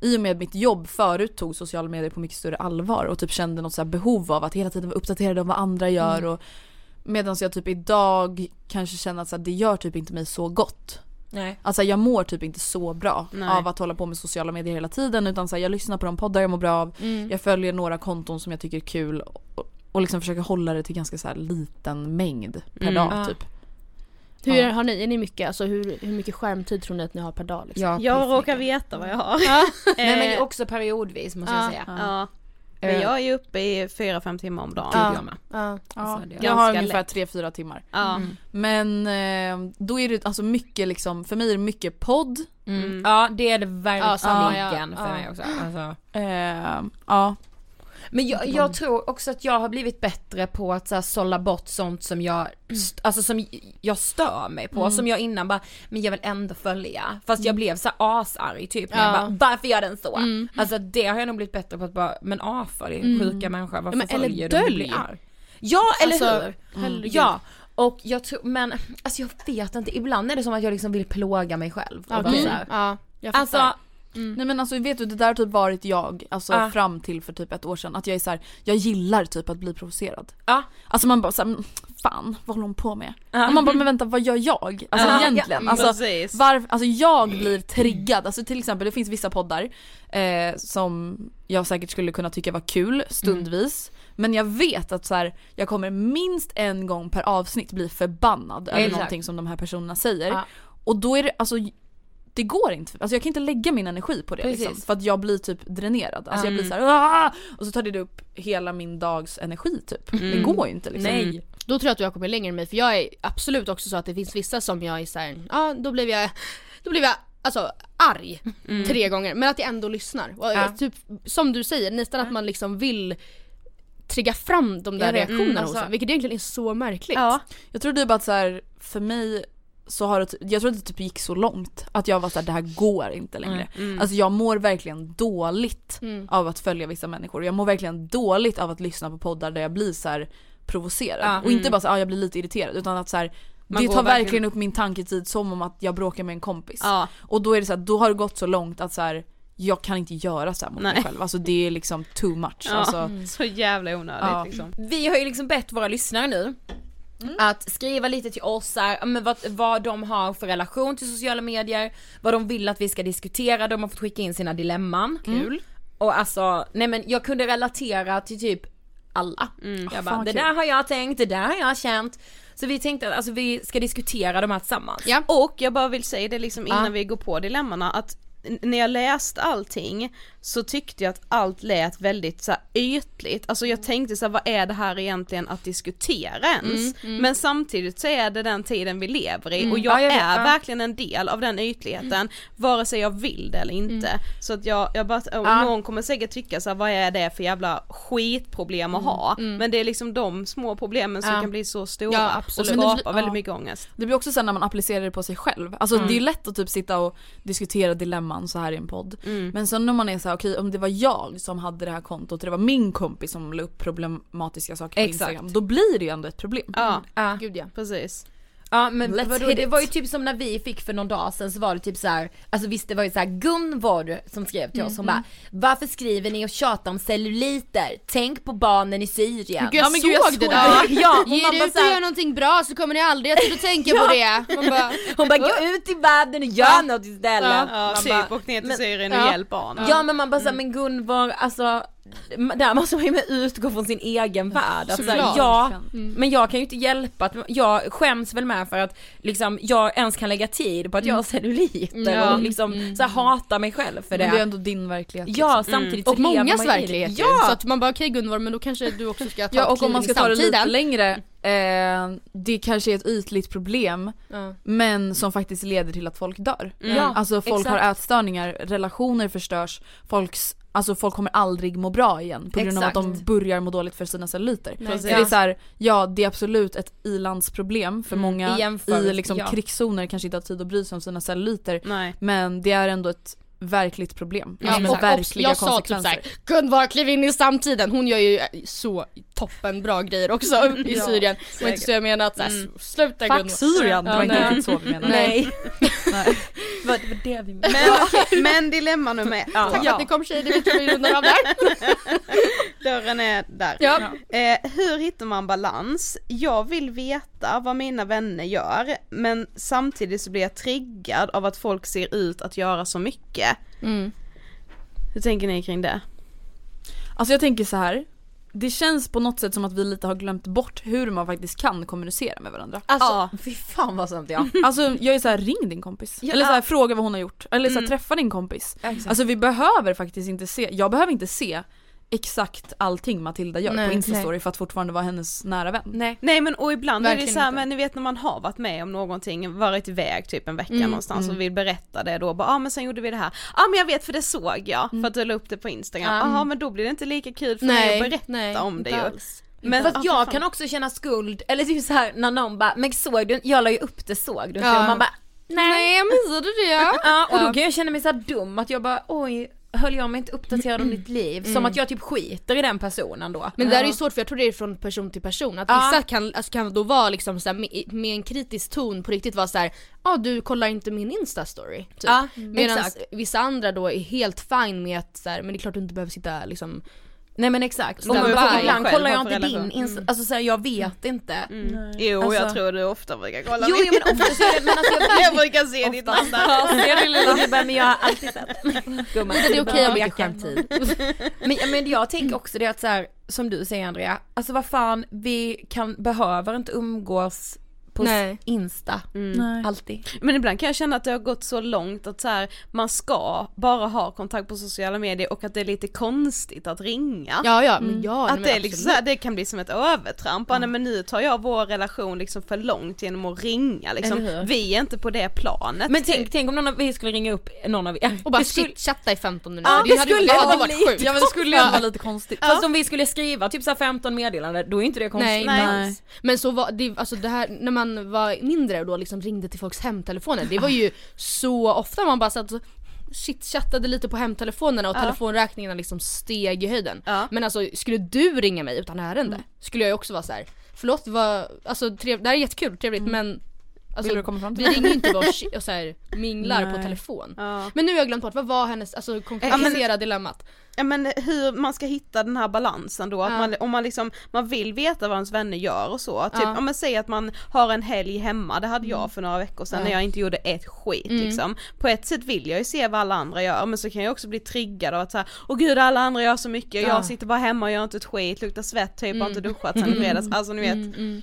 i och med mitt jobb förut tog sociala medier på mycket större allvar och typ kände något så här behov av att hela tiden vara uppdaterad om vad andra gör och medan jag typ idag kanske känner att så här, det gör typ inte mig så gott. Nej. Alltså jag mår typ inte så bra Nej. av att hålla på med sociala medier hela tiden utan så här, jag lyssnar på de poddar jag mår bra av, jag följer några konton som jag tycker är kul och, och liksom försöker hålla det till ganska så här liten mängd per dag Ja. typ. Hur Ja. har ni, är ni mycket, alltså hur, hur mycket skärmtid tror ni att ni har per dag? Liksom? Ja, Jag råkar veta vad jag har. Nej men Eh, också periodvis måste jag ja. säga. Ja. Men jag är ju uppe i 4-5 timmar om dagen. Ja. Jag med. Ja. Alltså, jag har ungefär lätt. 3-4 timmar. Ja. Men eh, då är det alltså mycket liksom, för mig är det mycket podd. Mm. Ja det är det verkligen ja. för Ja. mig också. Alltså. Eh, ja. Men jag, jag tror också att jag har blivit bättre på att så här, sålla bort sånt som jag, st- alltså som jag stör mig på, som jag innan bara, men jag vill ändå följa. Fast jag blev så här asarg typ, när jag Ja. bara, varför gör den så? Alltså det har jag nog blivit bättre på att bara, men avfölj sjuka människor, varför men eller följer du? dölj. blir arg? Ja eller Alltså, hur? herregud. Ja, och jag tror, men alltså jag vet inte, ibland är det som att jag liksom vill plåga mig själv. Och bara så här, Ja, jag fattar. Alltså, Nej men alltså vet du det där har typ varit jag, alltså Ja. fram till för typ ett år sedan. Att jag är så här, jag gillar typ att bli provocerad. ja. Alltså man bara såhär, "Mm, fan vad håller hon på med? Ja. Och man bara, men vänta vad gör jag? Alltså Ja. egentligen. Ja, Alltså, precis. varf- alltså jag blir triggad, alltså till exempel det finns vissa poddar eh, som jag säkert skulle kunna tycka var kul stundvis. Men jag vet att så här, jag kommer minst en gång per avsnitt bli förbannad över Exakt. någonting som de här personerna säger. Ja. Och då är det, alltså det går inte, alltså jag kan inte lägga min energi på det liksom, för att jag blir typ dränerad. Alltså jag blir Mm. såhär och så tar det upp hela min dags energi typ. Det går ju inte liksom. Nej. Då tror jag att du har kommit längre än mig för jag är absolut också så att det finns vissa som jag är såhär, ja då blev jag, då blev jag alltså arg tre gånger men att jag ändå lyssnar. Och, Ja. typ, som du säger, nästan att man liksom vill trigga fram de där vet. reaktionerna Mm, hos alltså- en, vilket egentligen är så märkligt. Ja. Jag tror typ att så här, för mig så har det, jag tror att det typ gick så långt att jag var såhär, det här går inte längre. Alltså jag mår verkligen dåligt Mm. av att följa vissa människor. Jag mår verkligen dåligt av att lyssna på poddar där jag blir så här provocerad. Ja. Och inte bara så här, ah, jag blir lite irriterad utan att så här, Man det tar verkligen... verkligen upp min tanketid som om att jag bråkar med en kompis. Ja. Och då är det så här, då har det gått så långt att så här, jag kan inte göra så här mot mig Nej. själv. Alltså det är liksom too much. Ja. Alltså, Så jävla onödigt Ja. liksom. Vi har ju liksom bett våra lyssnare nu att skriva lite till oss här, men vad, vad de har för relation till sociala medier, vad de vill att vi ska diskutera, de har fått skicka in sina dilemman. Kul. Och alltså, nej men jag kunde relatera till typ alla. jag bara, fan vad det kul. där har jag tänkt, det där har jag känt. Så vi tänkte att alltså, vi ska diskutera de här tillsammans. Ja. Och jag bara vill säga det liksom innan Ja. vi går på dilemmana att när jag läste allting så tyckte jag att allt lät väldigt så här, ytligt, alltså jag tänkte så här, vad är det här egentligen att diskutera ens? Men samtidigt så är det den tiden vi lever i och jag, Ja, jag vet, är ja. verkligen en del av den ytligheten, vare sig jag vill det eller inte. Så att jag, jag bara, Ja. någon kommer säkert tycka så här, vad är det för jävla skitproblem att ha? Men det är liksom de små problemen som kan bli så stora och absolut. skapa Men det blir- väldigt mycket ångest. Det blir också sen när man applicerar det på sig själv. Alltså det är lätt att typ sitta och diskutera dilemman så här i en podd. Men sen när man är så här, okej om det var jag som hade det här kontot och det var min kompis som la upp problematiska saker på Exakt. Instagram. Då blir det ju ändå ett problem. Ja, Ja. Gud ja. precis. Ja men Let's vadå, det var ju typ som när vi fick för någon dag sedan så var det typ så här, alltså visst det var ju så här Gunvor som skrev till oss, hon bara Varför skriver ni och tjatar om celluliter? Tänk på barnen i Syrien. Gud, jag men gud, jag såg det där. Ja, och Ge man er bara ut och gör någonting bra så kommer ni aldrig att och tänka på det. Man bara, Hon bara gå ut i världen och gör något istället. Ja, Man typ bara, åk ner till men- Syrien och ja. hjälp barnen. Ja men man bara såhär, men Gunvor alltså där måste man ju med utgå från sin egen värld. Att, så här, Såklart. ja, men jag kan ju inte hjälpa att, jag skäms väl med för att liksom jag ens kan lägga tid på att jag har celluliter Ja. och liksom så här, hata mig själv för Men det är det. ändå din verklighet. Ja liksom. samtidigt och så lever mångas man det. verklighet. Ja! Så att man bara okej Gunvor men då kanske du också ska ta Ja och om man ska ta det lite längre, eh, det kanske är ett ytligt problem Ja. men som faktiskt leder till att folk dör. Ja, Alltså folk exakt. har ätstörningar, relationer förstörs, folks, alltså folk kommer aldrig må bra igen på grund av att de Exakt. börjar må dåligt för sina celluliter. Så det är så här, ja det är absolut ett ilandsproblem för många Mm, i jämförelse- i liksom ja. krigszoner kanske inte har tid att bry sig om sina celluliter Nej. men det är ändå ett verkligt problem. Ja, alltså och, verkliga jag sa typ konsekvenser. såhär, Gunvor kliv in i samtiden, hon gör ju så toppen bra grejer också i Syrien. Det var inte så jag menade att såhär, sluta Fuck Gunvor. Syrien, det Ja, var inte nej. riktigt så vi menade. Nej. Nej. Det var det vi menade. Men, men dilemma nummer ett Tack för att ni kom tjejer, det vet vi rundar av där. Dörren är där. Ja. Eh, hur hittar man balans? Jag vill veta vad mina vänner gör, men samtidigt så blir jag triggad av att folk ser ut att göra så mycket. Mm. Hur tänker ni kring det? Alltså jag tänker så här. Det känns på något sätt som att vi lite har glömt bort hur man faktiskt kan kommunicera med varandra. Alltså Ja. fy fan vad sånt ja. Alltså jag är så här, ring din kompis. Ja. Eller så här, fråga vad hon har gjort. Eller så här, Mm. träffa din kompis. Exakt. Alltså vi behöver faktiskt inte se, jag behöver inte se exakt allting Matilda gör Nej, på instastory för att fortfarande vara hennes nära vän. Nej. Nej men och ibland är det Verkligen så här, inte. men ni vet när man har varit med om någonting, varit iväg typ en vecka Mm, någonstans och vill berätta det då, bara ah, men sen gjorde vi det här, ja ah, men jag vet för det såg jag för att du la upp det på instagram, jaha men då blir det inte lika kul för mig att berätta nej, om det ju. Men, Fast jag kan också känna skuld, eller typ så här när någon bara 'men såg du, jag la ju upp det, såg du? Ja. Man bara Nej jag missade det ja. Ja, och då kan jag känna mig så här dum att jag bara oj, höll jag mig inte uppdaterad om ditt liv? Som att jag typ skiter i den personen då. Men det där är ju svårt för jag tror det är från person till person, att vissa kan, alltså, kan då vara liksom så här, med, med en kritisk ton på riktigt vara så här, ja ah, du kollar inte min instastory. Typ. Ja, Medan vissa andra då är helt fine med att så här, men det är klart du inte behöver sitta liksom Nej men exakt, Stand och bara, ibland Själv kollar jag inte din insta, alltså så här, jag vet inte. Jo Alltså- jag tror du ofta brukar kolla Jo, min. jo men ofta så är det, men alltså jag jag brukar se ditt namn där. Men jag har alltid sett. Gumman, det är okej kan mycket tid. men, men jag tänker också det att så här, som du säger Andrea, alltså vad fan, vi kan, behöver inte umgås på Nej. Insta. Nej. Alltid. Men ibland kan jag känna att det har gått så långt att så här, man ska bara ha kontakt på sociala medier och att det är lite konstigt att ringa. Ja ja, men ja nej, Att men det, är liksom så här, det kan bli som ett övertramp, mm. men nu tar jag vår relation liksom för långt genom att ringa liksom. Vi är inte på det planet. Men tänk, tänk om någon av vi skulle ringa upp någon av er. Och bara skulle- chitchatta i 15 minuter, Ja, det, det skulle hade vara varit lite- sjukt. Ja men det skulle ju vara lite konstigt. Fast om vi skulle skriva typ så här 15 meddelanden, då är inte det konstigt. Nej, Nej. nej. Men så var det, alltså det här, när man var mindre och då liksom ringde till folks hemtelefoner, det var ju så ofta man bara satt och chitchattade lite på hemtelefonerna och Ja. telefonräkningarna liksom steg i höjden. Ja. Men alltså skulle du ringa mig utan ärende, skulle jag ju också vara så här. förlåt var, alltså trev, det här är jättekul, trevligt men Alltså, Vill du komma fram till vi det? ringer ju inte bara och, och så här, minglar på Nej. telefon. Ja. Men nu har jag glömt bort, vad var hennes, alltså konkretisera dilemmat? Ja men hur man ska hitta den här balansen då, att Ja. man, om man liksom, man vill veta vad ens vänner gör och så, typ, Ja. Mm. om man säger att man har en helg hemma, det hade jag för några veckor sedan Ja. när jag inte gjorde ett skit liksom. På ett sätt vill jag ju se vad alla andra gör, men så kan jag också bli triggad av att säga, åh gud alla andra gör så mycket, Ja. jag sitter bara hemma och gör inte ett skit, luktar svett typ, har inte duschat sen i fredags, alltså ni vet. Mm, mm.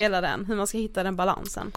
Hela den, hur man ska hitta den balansen.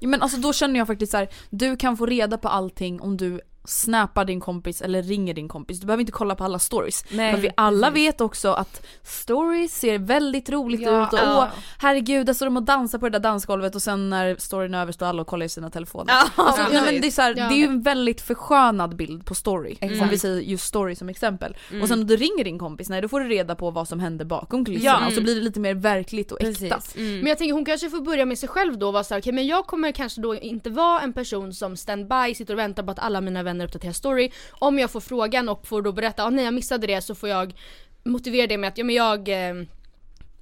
Ja, men alltså då känner jag faktiskt så här, du kan få reda på allting om du snappar din kompis eller ringer din kompis. Du behöver inte kolla på alla stories. Nej, Men vi alla precis. vet också att stories ser väldigt roligt Ja, ut och ja. åh herregud står de och dansar på det där dansgolvet och sen när storyn är över står alla och kollar i sina telefoner. Ja, Alltså, precis. nej, men det, är så här, Ja. det är ju en väldigt förskönad bild på story. Om Exakt. vi säger just story som exempel. Mm. Och sen när du ringer din kompis, nej då får du reda på vad som hände bakom kulisserna Ja. och så blir det lite mer verkligt och äkta. Precis. Men jag tänker hon kanske får börja med sig själv då och vara såhär, okej men jag kommer kanske då inte vara en person som standby sitter och väntar på att alla mina vänner uppdaterar story. Om jag får frågan och får då berätta, ah, nej jag missade det så får jag motivera det med att ja men jag eh,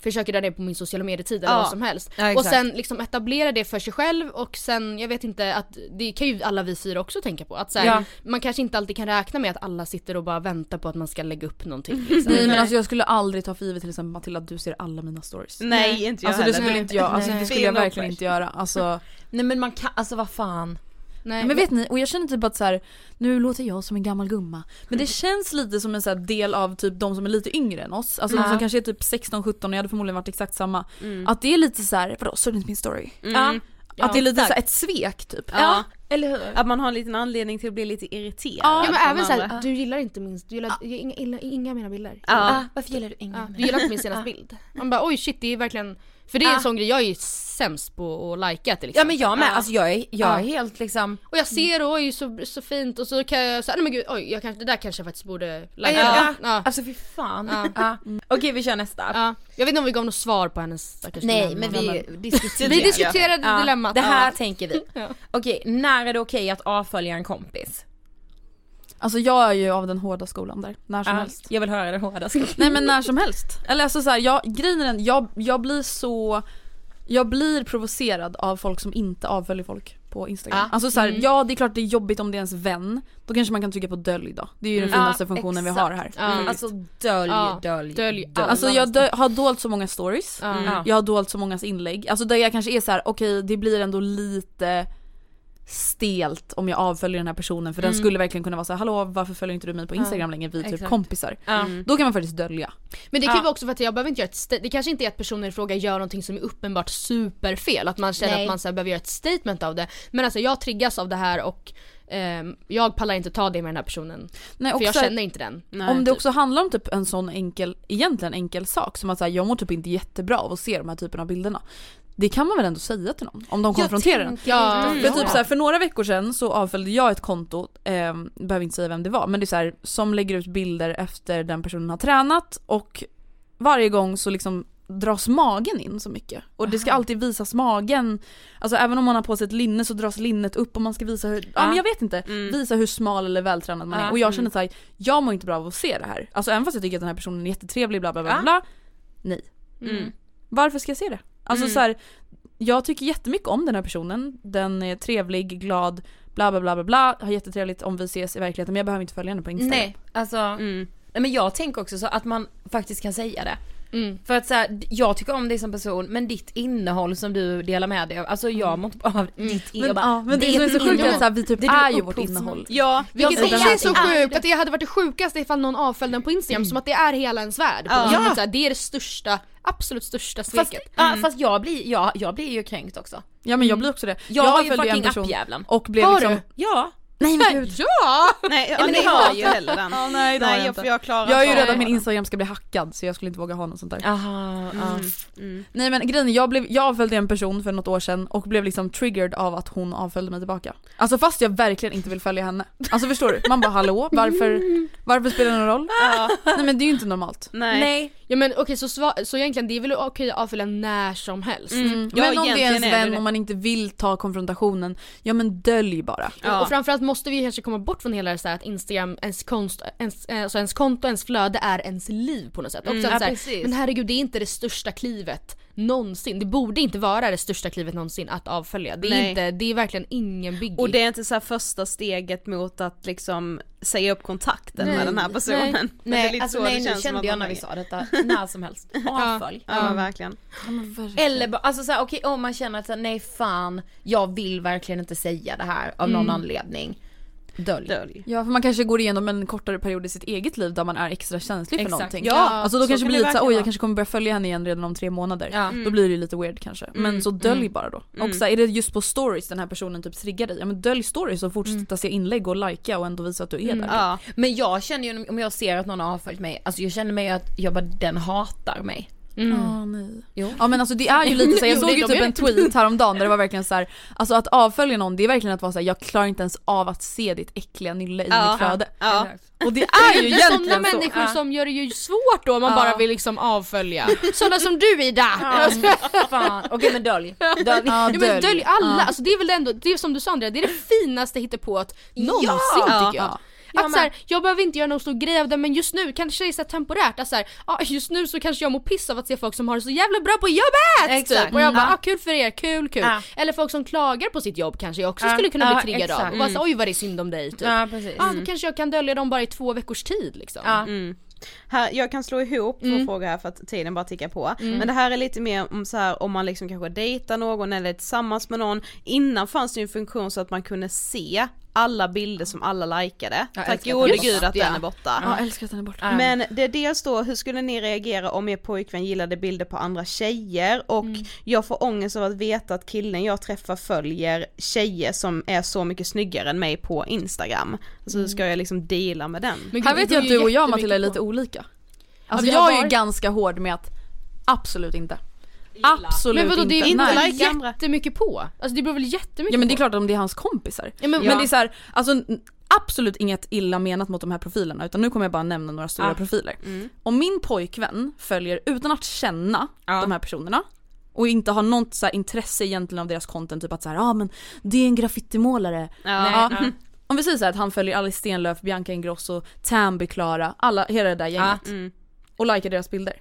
försöker dra ner på min sociala medietid eller Ja. vad som helst. Ja, och sen liksom etablera det för sig själv och sen, jag vet inte att det kan ju alla vi fyra också tänka på. Att så här, Ja. man kanske inte alltid kan räkna med att alla sitter och bara väntar på att man ska lägga upp någonting. Liksom. Nej men alltså jag skulle aldrig ta för givet till exempel Matilda att du ser alla mina stories. Nej, inte jag Alltså det heller. skulle inte jag, alltså det skulle jag verkligen inte göra. Alltså, Nej men man kan, alltså vad fan. Nej, men vet ni, och jag känner typ att så här, nu låter jag som en gammal gumma. Men det känns lite som en så här del av typ de som är lite yngre än oss. Alltså de Ja. som kanske är typ 16-17 och jag hade förmodligen varit exakt samma. Mm. Att det är lite så här, vadå såg du inte min story? Mm. Ja, att det är lite så ett svek typ. Ja. Eller hur? Att man har en liten anledning till att bli lite irriterad. Ja men även de såhär, du gillar inte min, du gillar, inga, inga, inga av mina bilder. Ja. Ah, varför gillar du ingen? du gillar inte min senaste bild. Man bara oj shit det är verkligen, för det är en Ah. sån grej, jag är ju sämst på att likea till Ja exempel. men jag med, Ja. alltså jag är, jag är Ja. helt liksom Och jag ser oj så, så fint och så kan jag säga nej men gud oj jag kanske, det där kanske jag faktiskt borde Ja, likea. ja, Ja. Ja. Alltså fy fan. Ja. Ja. Okej vi kör nästa. Ja. Jag vet inte om vi gav något svar på hennes stackars Nej dilemma, men vi diskuterar. vi diskuterade Ja, dilemmat. Det här Ja. tänker vi. Ja. Okej, när är det okej att avfölja en kompis? Alltså jag är ju av den hårda skolan där, när som Ja, helst. jag vill höra det hårdaste. Nej men när som helst. Eller alltså såhär, jag, grejen är den, jag, jag blir så jag blir provocerad av folk som inte avföljer folk på Instagram. Ja. Alltså såhär, Mm. ja det är klart det är jobbigt om det är ens vän. Då kanske man kan trycka på dölj då. Det är ju den Mm. finaste Ja, funktionen vi exakt. har här. Ja. Alltså dölj, Ja, dölj, dölj Alltså jag dö- har dolt så många stories. Ja. Jag har dolt så många inlägg. Alltså där jag kanske är så här: okej det blir ändå lite stelt om jag avföljer den här personen för den Mm. skulle verkligen kunna vara så här: hallå varför följer inte du mig på Instagram längre? Vi är typ exakt. kompisar. Ja. Då kan man faktiskt dölja. Men det kan ju Ja. vara också för att jag behöver inte göra ett det kanske inte är att personen i fråga gör någonting som är uppenbart superfel, att man känner Nej. att man så här, behöver göra ett statement av det. Men alltså jag triggas av det här och ehm, jag pallar inte ta det med den här personen. Nej, För och jag så här- känner inte den. Nej, om det typ. också handlar om typ en sån enkel, egentligen enkel sak som att säga jag mår typ inte jättebra av att se de här typerna av bilderna. Det kan man väl ändå säga till någon om de konfronterar en. Ja, För typ så här, för några veckor sedan så avföljde jag ett konto, eh, behöver inte säga vem det var, men det är så här, som lägger ut bilder efter den personen har tränat och varje gång så liksom dras magen in så mycket. Och det ska alltid visas magen, alltså även om man har på sig ett linne så dras linnet upp och man ska visa hur, ja men jag vet inte, Mm. visa hur smal eller vältränad man Ja. är. Och jag känner såhär, jag mår inte bra av att se det här. Alltså även fast jag tycker att den här personen är jättetrevlig bla bla bla Ja. bla. Nej. Mm. Varför ska jag se det? Alltså Mm. så här, jag tycker jättemycket om den här personen, den är trevlig, glad, bla bla bla bla bla, har jättetrevligt om vi ses i verkligheten men jag behöver inte följa henne på Instagram. Nej, alltså Mm. nej, men jag tänker också så att man faktiskt kan säga det. Mm. För att så här, jag tycker om dig som person men ditt innehåll som du delar med dig av, alltså jag mår inte bra av ditt Men, jag bara, ja, men det, ditt som är så sjukt är innehåll. att så här, vi typ Det är ju vårt innehåll. Ja, Vilket Jag också är så det är sjukt att det hade varit det sjukaste ifall någon avföljde den på Instagram som att det är hela ens värld. Ja. Så här, det är det största, absolut största Fast, sveket. ja, fast jag blir, jag, jag blir ju kränkt också. Ja men jag blir också det. Jag, har ju fucking en person appjäveln. och blev Har liksom... du? Ja. Nej men gud. Ja! nej, ja, men ni har ju jag. heller den. Ja, nej det har Nej, jag inte. för jag klarar Jag är ju rädd att min instagram ska bli hackad så jag skulle inte våga ha något sånt där. Aha, ja. Mm. Nej men grejen jag, blev, jag avföljde en person för något år sedan och blev liksom triggered av att hon avföljde mig tillbaka. Alltså fast jag verkligen inte vill följa henne. Alltså förstår du? Man bara hallå, varför, varför spelar det någon roll? Ja, Nej men det är ju inte normalt. nej. Nej. Ja men okej så, sva- så egentligen det är väl okej att avfölja när som helst. Mm. Ja, men om det är ens egentligen är det vän och man inte vill ta konfrontationen, ja men dölj bara. Ja. Och framförallt måste vi kanske komma bort från hela det så här att Instagram, ens, konst, ens, alltså ens konto, ens flöde är ens liv på något sätt. Också Mm. att Ja, så här, men herregud det är inte det största klivet någonsin. Det borde inte vara det största klivet någonsin att avfölja. Det är, Nej. inte, det är verkligen ingen biggie. Och det är inte så här första steget mot att liksom säga upp kontakten Nej, med den här personen. nej. Men det är Nej, lite alltså så nej det nu känns som kände att jag när vi sa detta, när som helst. Avfölj. Ja men verkligen. Eller bara, alltså såhär okej om man känner att nej fan, jag vill verkligen inte säga det här av någon anledning. Dölj. Dölj. Ja för man kanske går igenom en kortare period i sitt eget liv där man är extra känslig för Exakt. någonting. Ja, Alltså då så kanske kan blir det lite såhär, oj jag kanske kommer börja följa henne igen redan om tre månader. Ja. Då blir det lite weird kanske. Men så dölj bara då. Och så här, är det just på stories den här personen typ triggar dig, ja men dölj stories och fortsätta se inlägg och likea och ändå visa att du är där. Ja. Men jag känner ju om jag ser att någon har avföljt mig, alltså jag känner mig att jag bara den hatar mig. Ah, nej. Jo. Ja men alltså det är ju lite så, jag såg det ju är typ en tweet häromdagen där det var verkligen så här, alltså att avfölja någon det är verkligen att vara såhär, jag klarar inte ens av att se ditt äckliga nylle i Ja. mitt flöde. Ja. Och det är ju det är sådana egentligen så. människor Ja. som gör det ju svårt då om man Ja. bara vill liksom avfölja. Sådana som du Ida! Ja. Okej men dölj. dölj. Ja, Ja, men dölj alla, Ja. alltså det är väl ändå, det är som du sa Andrea, det är det finaste hittepået någonsin Ja. tycker jag. Ja. Ja, Att så här, jag behöver inte göra någon stor grej av det men just nu kanske det är så temporärt att så här, ah, just nu så kanske jag mår piss av att se folk som har det så jävla bra på jobbet! Exakt. Typ. Och jag bara, Mm. ah, kul för er, kul kul. Eller folk som klagar på sitt jobb kanske jag också skulle kunna bli triggad av. Och bara så, oj vad det är synd om dig typ. Ja precis. Ah, då kanske jag kan dölja dem bara i två veckors tid liksom. Ja. Mm. Här, jag kan slå ihop två Mm. frågor här för att tiden bara tickar på. Men det här är lite mer om så här om man liksom kanske dejtar någon eller är tillsammans med någon. Innan fanns det ju en funktion så att man kunde se alla bilder som alla likade. Jag Tack gode gud att Ja. den är borta. Ja, jag älskar att den är borta. Ja. Men det är dels då, hur skulle ni reagera om er pojkvän gillade bilder på andra tjejer och jag får ångest av att veta att killen jag träffar följer tjejer som är så mycket snyggare än mig på Instagram. Alltså ska jag liksom deala med den? Men Här vet jag att du och jag Matilda är på- lite olika. Alltså vi jag har är ju ganska hård med att absolut inte. Absolut Men vadå det är inte. inte Nej. like jättemycket på? Alltså det beror väl jättemycket Ja men det är på? klart om det är hans kompisar. Ja, men, Men det är så här, alltså absolut inget illa menat mot de här profilerna utan nu kommer jag bara nämna några stora Ja. profiler. Mm. Om min pojkvän följer utan att känna Ja. de här personerna och inte har något så här intresse egentligen av deras content, typ att såhär, ja ah, men det är en graffitimålare. Ja. Ja. ja. Om vi säger så här att han följer Alice Stenlöf, Bianca Ingrosso, Tamby, Klara, alla, hela det där gänget. Mm. Och likar deras bilder.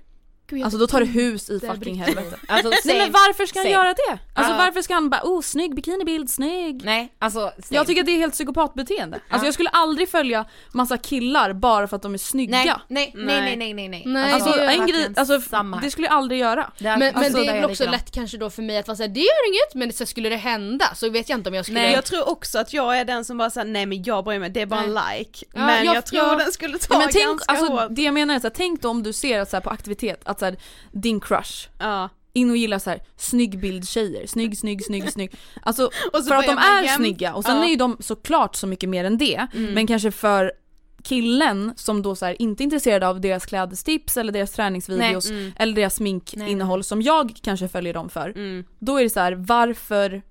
Gud, Alltså då tar det hus i Det är fucking helvete. Alltså, Nej men varför ska han Same. göra det? Alltså Ja. varför ska han bara oh snygg bikinibild, snygg. Nej alltså same. Jag tycker att det är helt psykopatbeteende. Alltså jag skulle aldrig följa massa killar bara för att de är snygga. nej, nej, nej, Nej. nej, nej, nej, nej. Nej, Alltså, det är en grej, alltså samma det skulle jag aldrig göra. Där- Men, men alltså, det där är väl också lätt kanske då för mig att vara såhär, det gör inget men så skulle det hända så vet jag inte om jag skulle Nej. Jag tror också att jag är den som bara säger nej men jag bryr mig, det är bara en like. Ja, men jag, jag- tror jag- den skulle ta Ja, men tänk, ganska alltså, hårt. det jag menar är så här, tänk då om du ser att så på aktivitet att så här, din crush Ja. in och gillar så här snygg bild tjejer, snygg, snygg, snygg, snygg. Alltså för att de är jäm- snygga och sen Ja. är ju de såklart så mycket mer än det. Men kanske för killen som då så här, inte är intresserad av deras klädestips eller deras träningsvideos Nej, mm. eller deras sminkinnehåll som jag kanske följer dem för. Mm. Då är det så här, varför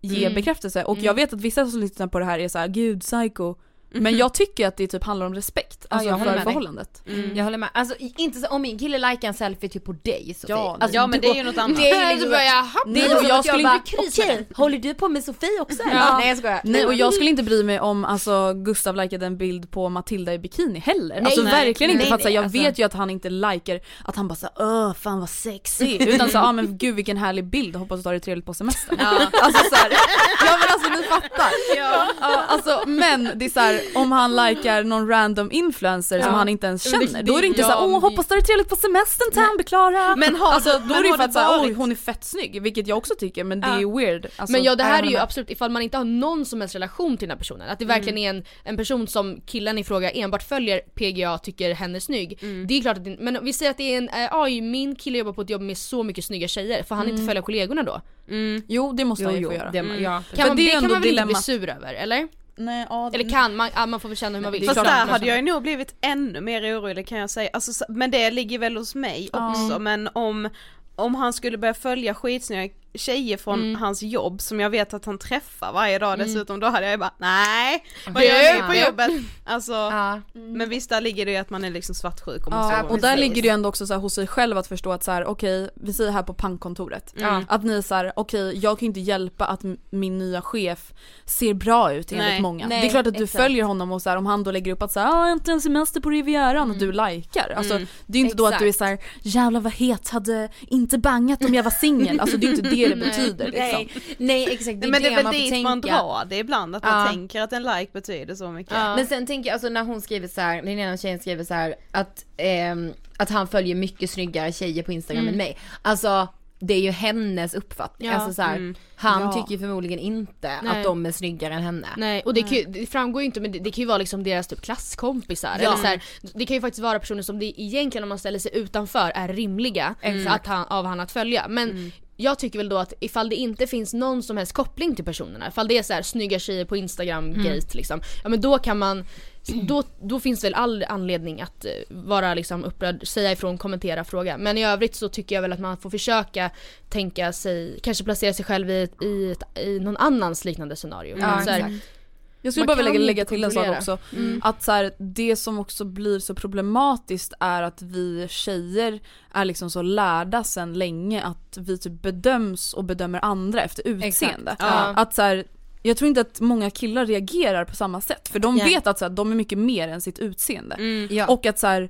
ge Mm. bekräftelse? Och jag vet att vissa som lyssnar på det här är så här, gud psycho. Men jag tycker att det typ handlar om respekt, alltså jag håller för förhållandet. Mm. Jag håller med, alltså inte så, om min kille likar en selfie typ på dig Sofie. Ja, alltså, Ja men det är ju något annat. Det är ju liksom, börjar jag, "Haha." Nej, det är och jag jag skulle bara, inte okej, håller du på med Sofie också? Ja. Nej jag skojar. Nej och jag skulle inte bry mig om alltså, Gustav likade en bild på Matilda i bikini heller. Nej, alltså nej, verkligen inte nej, för att så, här, jag alltså. vet ju att han inte likar att han bara såhär öh fan vad sexy. Utan så ja ah, men gud vilken härlig bild, hoppas du har det trevligt på semestern. Ja. Alltså såhär, ja men alltså ni fattar. Ja. Ja, alltså men det är såhär, här, om han likar någon random influencer som Ja. han inte ens Men det- känner, det- då är det inte ja, såhär åh men- hoppas det är trevligt på semestern Tambeklara. Men har alltså då men är det ju har för att såhär, oj hon är fett snygg, vilket jag också tycker men det är Ja. ju weird. Alltså, men ja det här är ju med. absolut ifall man inte har någon som helst relation till den här personen, att det verkligen är en, en person som killen i fråga enbart följer PGA tycker hen är snygg. Det är klart att det, men vi säger att det är en, eh, oj min kille jobbar på ett jobb med så mycket snygga tjejer, får han inte följa kollegorna då? Jo det måste Jo, han ju jo, få göra. det, ja. Kan man, det det, är kan ändå man väl inte bli sur över eller? Nej, ja, Eller kan man, ja, man får väl känna hur man vill. Fast där hade jag ju nog blivit ännu mer orolig kan jag säga, alltså, så- men det ligger väl hos mig också, men om, om han skulle börja följa skitsnygga tjejer från hans jobb som jag vet att han träffar varje dag dessutom, då hade jag ju bara nej, vad gör ni på jobbet? Alltså, Ja. men visst där ligger det ju att man är liksom svartsjuk och Ja, och där ligger det ju ändå också så här hos sig själv att förstå att så här, okej, vi säger här på pankkontoret. Mm. Att ni är så här, okej jag kan ju inte hjälpa att min nya chef ser bra ut enligt Nej. många. Nej, det är klart att du exakt. följer honom och så här, om han då lägger upp att så här, ah, inte en semester på Rivieran och du likar. Alltså det är ju inte då att du är så här, jävlar vad het, hade inte bangat om jag var singel. Alltså det är inte det det betyder liksom. Nej, nej exakt, det är men det är väl man får dit tänka. man drar det ibland, att man Ja. tänker att en like betyder så mycket. Ja. Men sen tänker jag, alltså när hon skriver så här, den ena tjejen skriver så här att, ehm, att han följer mycket snyggare tjejer på Instagram än mig. Alltså det är ju hennes uppfattning, Ja. alltså så här, Mm. han Ja. tycker förmodligen inte Nej. att de är snyggare än henne. Nej och det, ju, det framgår ju inte men det, det kan ju vara liksom deras typ klasskompisar Ja. eller så här, Det kan ju faktiskt vara personer som det egentligen om man ställer sig utanför är rimliga för att han, av han att följa. Men jag tycker väl då att ifall det inte finns någon som helst koppling till personerna, ifall det är så här snygga tjejer på instagram gate liksom, ja men då kan man då, då finns väl all anledning att eh, vara liksom upprörd, säga ifrån, kommentera, fråga. Men i övrigt så tycker jag väl att man får försöka tänka sig, kanske placera sig själv i, i, ett, i någon annans liknande scenario. Ja, så här. Jag skulle Man bara vilja lägga till en sak också. Att så här, det som också blir så problematiskt är att vi tjejer är liksom så lärda sedan länge att vi typ bedöms och bedömer andra efter utseende. Ja. Att så här, jag tror inte att många killar reagerar på samma sätt för de Nej. vet att så här, de är mycket mer än sitt utseende. Ja. Och att så här,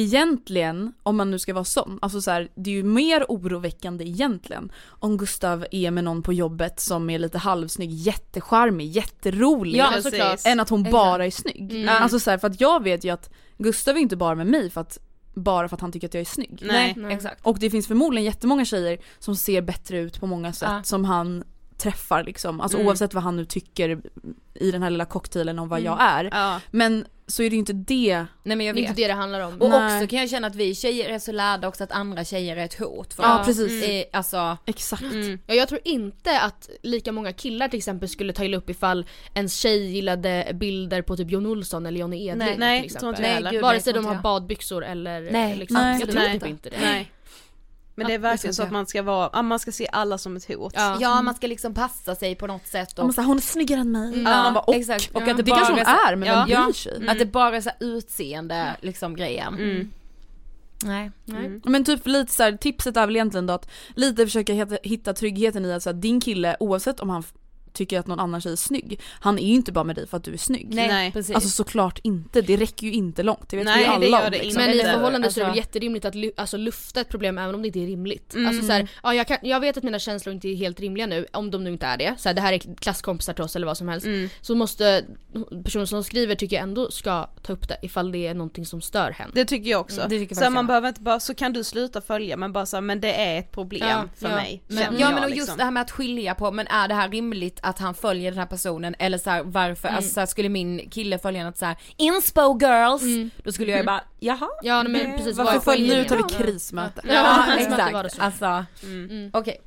egentligen, om man nu ska vara sån, alltså så här, det är ju mer oroväckande egentligen om Gustav är med någon på jobbet som är lite halvsnygg, jättecharmig, jätterolig. Ja, såklart. än att hon bara är snygg. Mm. Alltså så här, för att jag vet ju att Gustav är inte bara med mig för att, bara för att han tycker att jag är snygg. Nej. Nej, exakt. Och det finns förmodligen jättemånga tjejer som ser bättre ut på många sätt Ja. som han träffar liksom. Alltså Mm. oavsett vad han nu tycker i den här lilla cocktailen om vad jag är. Ja. Men så är det ju inte det. Nej men jag Det är vet. inte det det handlar om. Och Nej. också kan jag känna att vi tjejer är så lärda också att andra tjejer är ett hot för Ja, precis. Eh, alltså, Exakt. Mm. Ja, jag tror inte att lika många killar till exempel skulle ta illa upp ifall en tjej gillade bilder på typ Jon Olsson eller Johnny Edling Nej. Nej, till tror inte exempel. Nej. Vare sig de har badbyxor eller Nej, liksom, Nej, jag tror nej. typ inte det. Nej. Men det är Ja, verkligen så att man ska vara, ja, man ska se alla som ett hot. Ja. Ja man ska liksom passa sig på något sätt och, Och... Hon är snyggare än mig. Mm. Man bara, och, exakt. Och ja. att det, det bara kanske hon är men Ja. vem bryr Ja. sig? att det bara är så utseende liksom grejen. Mm. Nej. Nej. Men typ lite så här, tipset är väl egentligen då att lite försöka hitta, hitta tryggheten i att så här, din kille oavsett om han tycker att någon annan tjej är snygg, han är ju inte bara med dig för att du är snygg. Nej, Nej. precis. Alltså såklart inte, det räcker ju inte långt, det vet Nej, vi ju det alla gör om. det liksom. Men i förhållande så är det Alltså- väl jätterimligt att lu- alltså, lufta ett problem även om det inte är rimligt. Mm. Alltså så här, ja, jag, kan, jag vet att mina känslor inte är helt rimliga nu, om de nu inte är det. Så här, det här är klasskompisar till oss eller vad som helst. Mm. Så måste personen som skriver tycker jag ändå ska ta upp det ifall det är någonting som stör henne. Det tycker jag också. Mm, det tycker så man behöver inte bara, så kan du sluta följa men bara så här, men det är ett problem Ja, för ja. mig. Men- Ja men och liksom. just det här med att skilja på, men är det här rimligt att han följer den här personen eller så här, varför, alltså så här, skulle min kille följa något så här inspo girls, Mm. då skulle jag ju bara jaha. Ja men Eh, precis, varför vad är Följ, nu tar vi krismöte. Ja, Ja, exakt, så. alltså Mm. okej.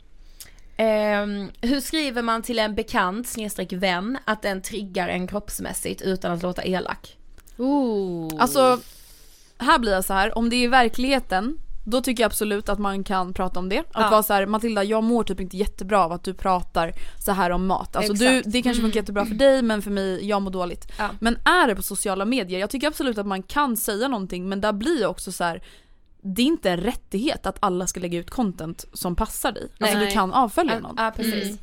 Ehm, hur skriver man till en bekant snedstreck vän att den triggar en kroppsmässigt utan att låta elak? Ooh. Alltså, här blir jag så här. om det är i verkligheten då tycker jag absolut att man kan prata om det. Att Ja. vara så här, Matilda jag mår typ inte jättebra av att du pratar så här om mat. Alltså du, det kanske funkar jättebra för dig men för mig, jag mår dåligt. Ja. Men är det på sociala medier, jag tycker absolut att man kan säga någonting men där blir jag också så här. Det är inte en rättighet att alla ska lägga ut content som passar dig. Alltså Nej. du kan avfölja Ja, någon. ja precis. Mm.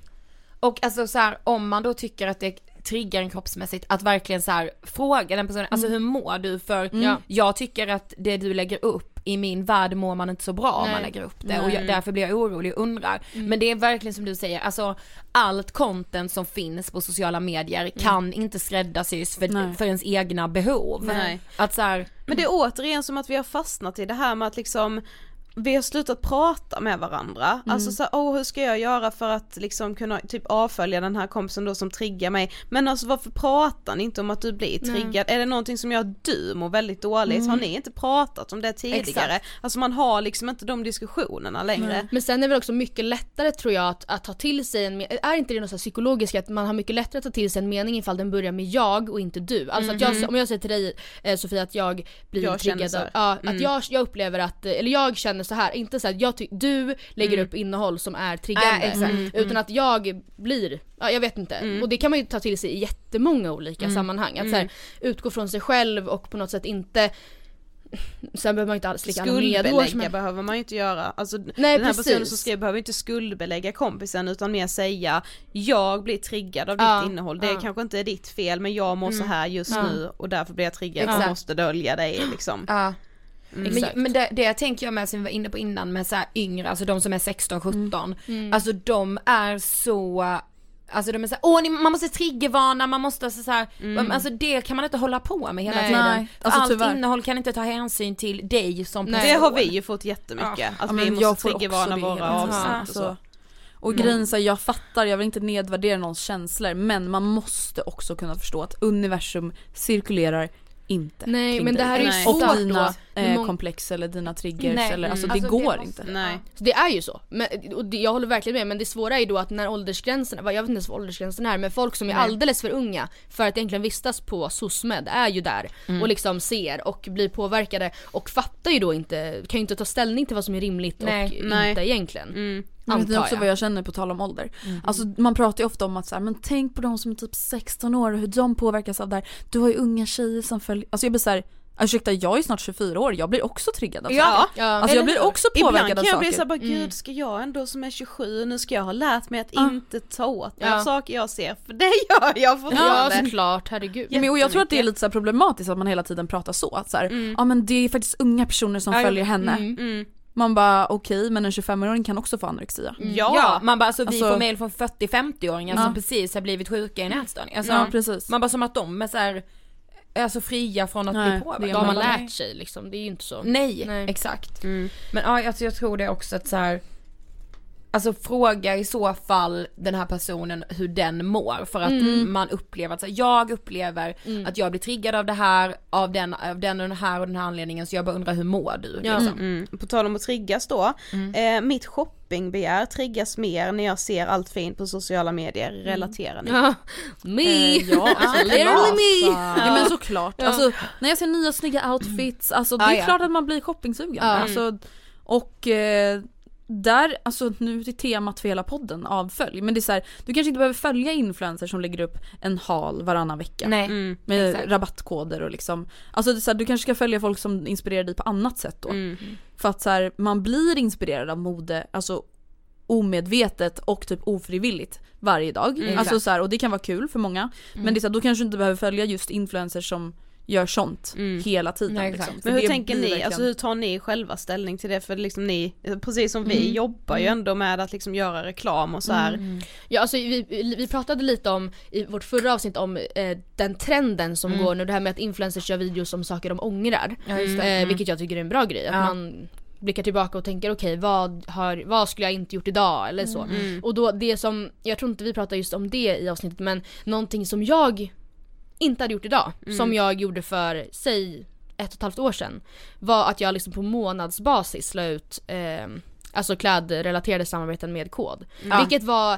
Och alltså så här, om man då tycker att det triggar en kroppsmässigt, att verkligen så här fråga den personen, alltså hur mår du? För Mm. jag tycker att det du lägger upp i min värld mår man inte så bra om man Nej. lägger upp det och jag, därför blir jag orolig och undrar. Men det är verkligen som du säger, alltså allt content som finns på sociala medier kan inte skräddarsys för, Nej. för ens egna behov. Nej. Att så här, Men det är återigen som att vi har fastnat i det här med att liksom vi har slutat prata med varandra, alltså så åh hur ska jag göra för att liksom kunna typ avfölja den här kompisen då som triggar mig Men alltså varför pratar ni inte om att du blir triggad? Är det någonting som gör att du mår väldigt dåligt? Har ni inte pratat om det tidigare? Exakt. Alltså man har liksom inte de diskussionerna längre Men sen är det väl också mycket lättare tror jag att, att ta till sig en är inte det något så psykologiskt att man har mycket lättare att ta till sig en mening ifall den börjar med jag och inte du? Alltså att jag, om jag säger till dig eh, Sofia att jag blir Jag triggad så av, ja, att jag, jag upplever att, eh, eller jag känner så här, inte så att jag du lägger upp innehåll som är triggande. Äh, utan att jag blir, ja jag vet inte, och det kan man ju ta till sig i jättemånga olika sammanhang, att så här, utgå från sig själv och på något sätt inte Sen behöver man inte alls medhårs Skuldbelägga men behöver man ju inte göra, alltså Nej, den här precis. personen som skriver behöver inte skuldbelägga kompisen utan mer säga jag blir triggad av Ja, ditt innehåll, det ja. kanske inte är ditt fel men jag mår så här just nu och därför blir jag triggad. Och måste dölja dig liksom. Ja. Men, Exakt. men det, det tänker jag med som vi var inne på innan med så här yngre, alltså de som är 16-17, alltså de är så Alltså de är såhär, åh ni, man måste triggervarna, man måste alltså, så här, alltså det kan man inte hålla på med hela Nej. tiden. Nej, alltså Allt tyvärr. innehåll kan inte ta hänsyn till dig som person. Det har vi ju fått jättemycket, att Ja, vi men jag måste triggervarna våra avsnitt och Alltså, så. Och grejen är så här, jag fattar, jag vill inte nedvärdera någons känslor men man måste också kunna förstå att universum cirkulerar inte Nej, men det här är ju Nej. Och svårt dina då. eh, komplex eller dina triggers Nej, eller alltså mm. det Alltså, det går måste- inte. Nej. Så det är ju så. Men, och det, jag håller verkligen med men det svåra är ju då att när åldersgränserna, vad- jag vet inte ens vad åldersgränsen är men folk som är alldeles för unga för att egentligen vistas på SOSMED är ju där Mm. och liksom ser och blir påverkade och fattar ju då inte, kan ju inte ta ställning till vad som är rimligt Nej, och nej. inte egentligen. Mm. Men vet också jag. vad jag känner på tal om ålder? Alltså man pratar ju ofta om att så här, men tänk på de som är typ 16 år och hur de påverkas av det här. Du har ju unga tjejer som följer, alltså jag blir såhär, ursäkta jag är snart 24 år, jag blir också triggad av Ja. saker. Ja. Alltså jag blir också Ibland påverkad kan av jag saker. bli såhär bara gud ska jag ändå som är 27, nu ska jag ha lärt mig att Ja. inte ta åt mig Ja. av saker jag ser, för det gör jag Ja fortfarande. såklart, herregud. Ja, men, och jag tror att det är lite så här problematiskt att man hela tiden pratar så. Att så här, ja men det är faktiskt unga personer som Ja, följer henne. Mm. Man bara okej men en 25-åring kan också få anorexia. Ja, Ja, man bara alltså, vi Alltså- får mail från 40-50-åringar Ja. som precis har blivit sjuka i en ätstörning. Alltså, Ja precis. man bara som att de är så här, alltså fria från att Nej, bli det påverkade. Då har man man lärt sig liksom, det är ju inte så. Nej, Nej. exakt. Mm. Men ja, alltså, jag tror det också att så här. Alltså fråga i så fall den här personen hur den mår för att Mm. man upplever att så här, jag upplever att jag blir triggad av det här, av den, av den och den här och den här anledningen så jag bara undrar hur mår du? Ja. Liksom. Mm. På tal om att triggas då, eh, mitt shoppingbegär triggas mer när jag ser allt fint på sociala medier, relaterar ni? Ja. Me! Eh, ja, alltså, me! Ja men såklart. Alltså, när jag ser nya snygga outfits, alltså det är Ja, ja. klart att man blir shoppingsugen. Ja. Alltså, och eh, där, alltså nu är temat för hela podden avfölj. Men det är så här, du kanske inte behöver följa influencers som lägger upp en hal varannan vecka. Nej, Mm. Med exakt. rabattkoder och liksom. Alltså det är så här, du kanske ska följa folk som inspirerar dig på annat sätt då. Mm. För att så här, man blir inspirerad av mode, alltså omedvetet och typ ofrivilligt varje dag. Mm. Alltså så här, och det kan vara kul för många. Men det är så här, då kanske du inte behöver följa just influencers som gör sånt Mm. hela tiden. Nej, liksom. Men hur tänker ni, verkligen- alltså hur tar ni själva ställning till det? För liksom ni, precis som vi jobbar ju ändå med att liksom göra reklam och så här. Ja alltså vi, vi pratade lite om i vårt förra avsnitt om eh, den trenden som går nu, det här med att influencers gör videos om saker de ångrar. Ja, just det. Eh, vilket jag tycker är en bra grej, att Ja. man blickar tillbaka och tänker okej vad, har, vad skulle jag inte gjort idag eller så. Och då det som, jag tror inte vi pratar just om det i avsnittet men någonting som jag inte hade gjort idag, som jag gjorde för, säg ett och ett halvt år sedan, var att jag liksom på månadsbasis la ut eh, Alltså klädrelaterade samarbeten med kod. Ja. Vilket var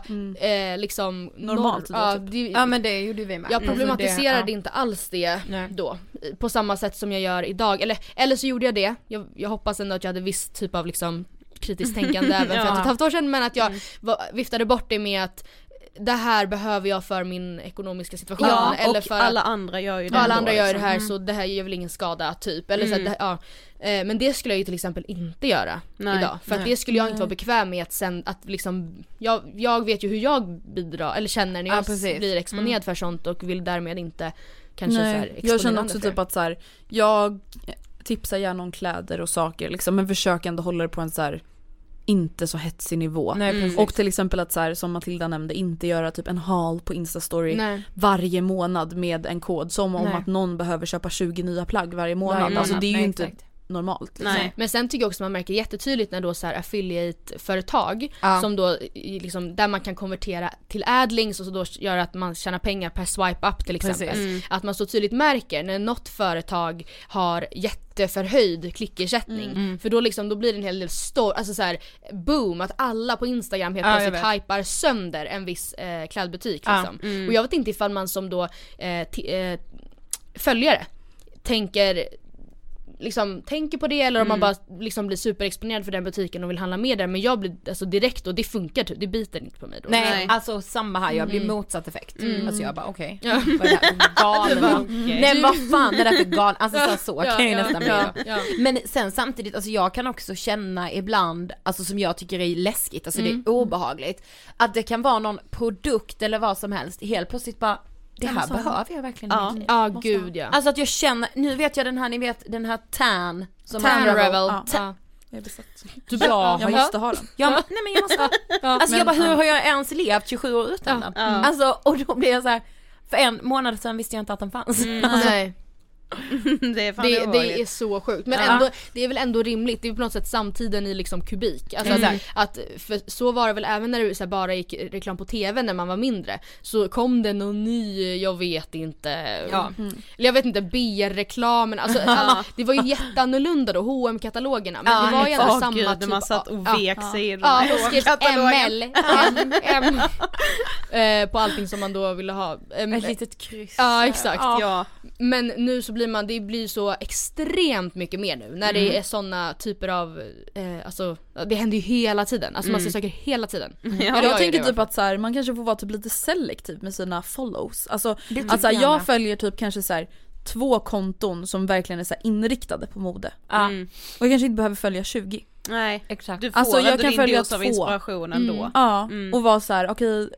eh, liksom Normalt norm- då, ja, typ. det, Ja men det gjorde vi med. jag Mm, så problematiserade det, inte alls det Nej. då. På samma sätt som jag gör idag. Eller, eller så gjorde jag det. Jag, jag hoppas ändå att jag hade viss typ av liksom kritiskt tänkande även för ett och ett halvt år sedan men att jag var, viftade bort det med att det här behöver jag för min ekonomiska situation. Ja, eller och för alla att, andra gör ju det ja, alla andra gör det liksom. här så det här gör väl ingen skada typ. Eller så att det, ja. Eh, Men det skulle jag ju till exempel inte göra Nej, idag. För att nej. det skulle jag inte vara bekväm med att sen att liksom jag, jag vet ju hur jag bidrar eller känner när Ja, jag precis. blir exponerad för sånt och vill därmed inte kanske så här Nej, exponera jag känner också typ att så här, jag tipsa gärna om kläder och saker liksom, men försök ändå hålla det på en så här inte så hetsig nivå. Nej, precis. Och till exempel att så här, som Matilda nämnde, inte göra typ en haul på instastory Nej. varje månad med en kod. Som om Nej. att någon behöver köpa 20 nya plagg varje månad. Varje Alltså månad. det är ju Nej, inte exakt. Normalt. Nej. Men sen tycker jag också man märker jättetydligt när då så här affiliate-företag Ja. som då liksom, där man kan konvertera till adlings och så då gör att man tjänar pengar per swipe up till exempel. Mm. Att man så tydligt märker när något företag har jätteförhöjd klickersättning. Mm. För då liksom, då blir det en hel del stor, alltså så här, boom att alla på instagram helt Ja, plötsligt hypar sönder en viss eh, klädbutik Ja, liksom. Och jag vet inte ifall man som då eh, ti- eh, följare tänker liksom tänker på det eller om man bara liksom blir superexponerad för den butiken och vill handla mer där men jag blir alltså direkt och det funkar typ, det biter inte på mig då. Nej, Nej. alltså samma här, jag blir motsatt effekt. Alltså jag bara okej, Ja. vad är det här? Galen. Nej vad fan är det här för galen, alltså så, så Ja, kan jag ju ja, nästan bli ja, ja. Men sen samtidigt, alltså jag kan också känna ibland, alltså som jag tycker är läskigt, alltså det är obehagligt, att det kan vara någon produkt eller vad som helst, helt plötsligt bara, det här behöver jag verkligen Ja. inte. Ja gud ja. Alltså att jag känner, nu vet jag den här, ni vet den här tan som Tan Revel. Ja. Ja. Jag är besatt. Du bara, Jag måste ha den. Ja, men, nej men jag måste, alltså jag bara hur har jag ens levt 27 år utan den? Alltså och då blir jag så här. för en månad sedan visste jag inte att den fanns. Alltså, Nej. det är fan Det, det är så sjukt. Men Ja. ändå, det är väl ändå rimligt, det är på något sätt samtiden i liksom kubik. Alltså Mm. att, för så var det väl även när det bara gick reklam på TV när man var mindre. Så kom det någon ny, jag vet inte, Ja. eller jag vet inte, BR-reklamen. Alltså, alla, det var ju jätteannorlunda då, hm katalogerna Men Ja, det var ju ändå samma gud, typ man satt och ja. vek sig i den Ja, här och skrev. ML, M, M eh, på allting som man då ville ha. Em, Ett litet kryss. Ja exakt. Ja. Men nu så blir man, det blir så extremt mycket mer nu när det är såna typer av, eh, alltså det händer ju hela tiden. Alltså man ser saker hela tiden. Ja. Jag ju tänker typ att så här, man kanske får vara typ lite selektiv med sina follows. Alltså, Det tycker att så här, jag jag följer typ kanske så här, två konton som verkligen är så här, inriktade på mode. Mm. Och jag kanske inte behöver följa 20. Nej, exakt. du får Alltså, jag kan följa av två. inspiration ändå. Mm. Ja, Mm. och vara så här: okej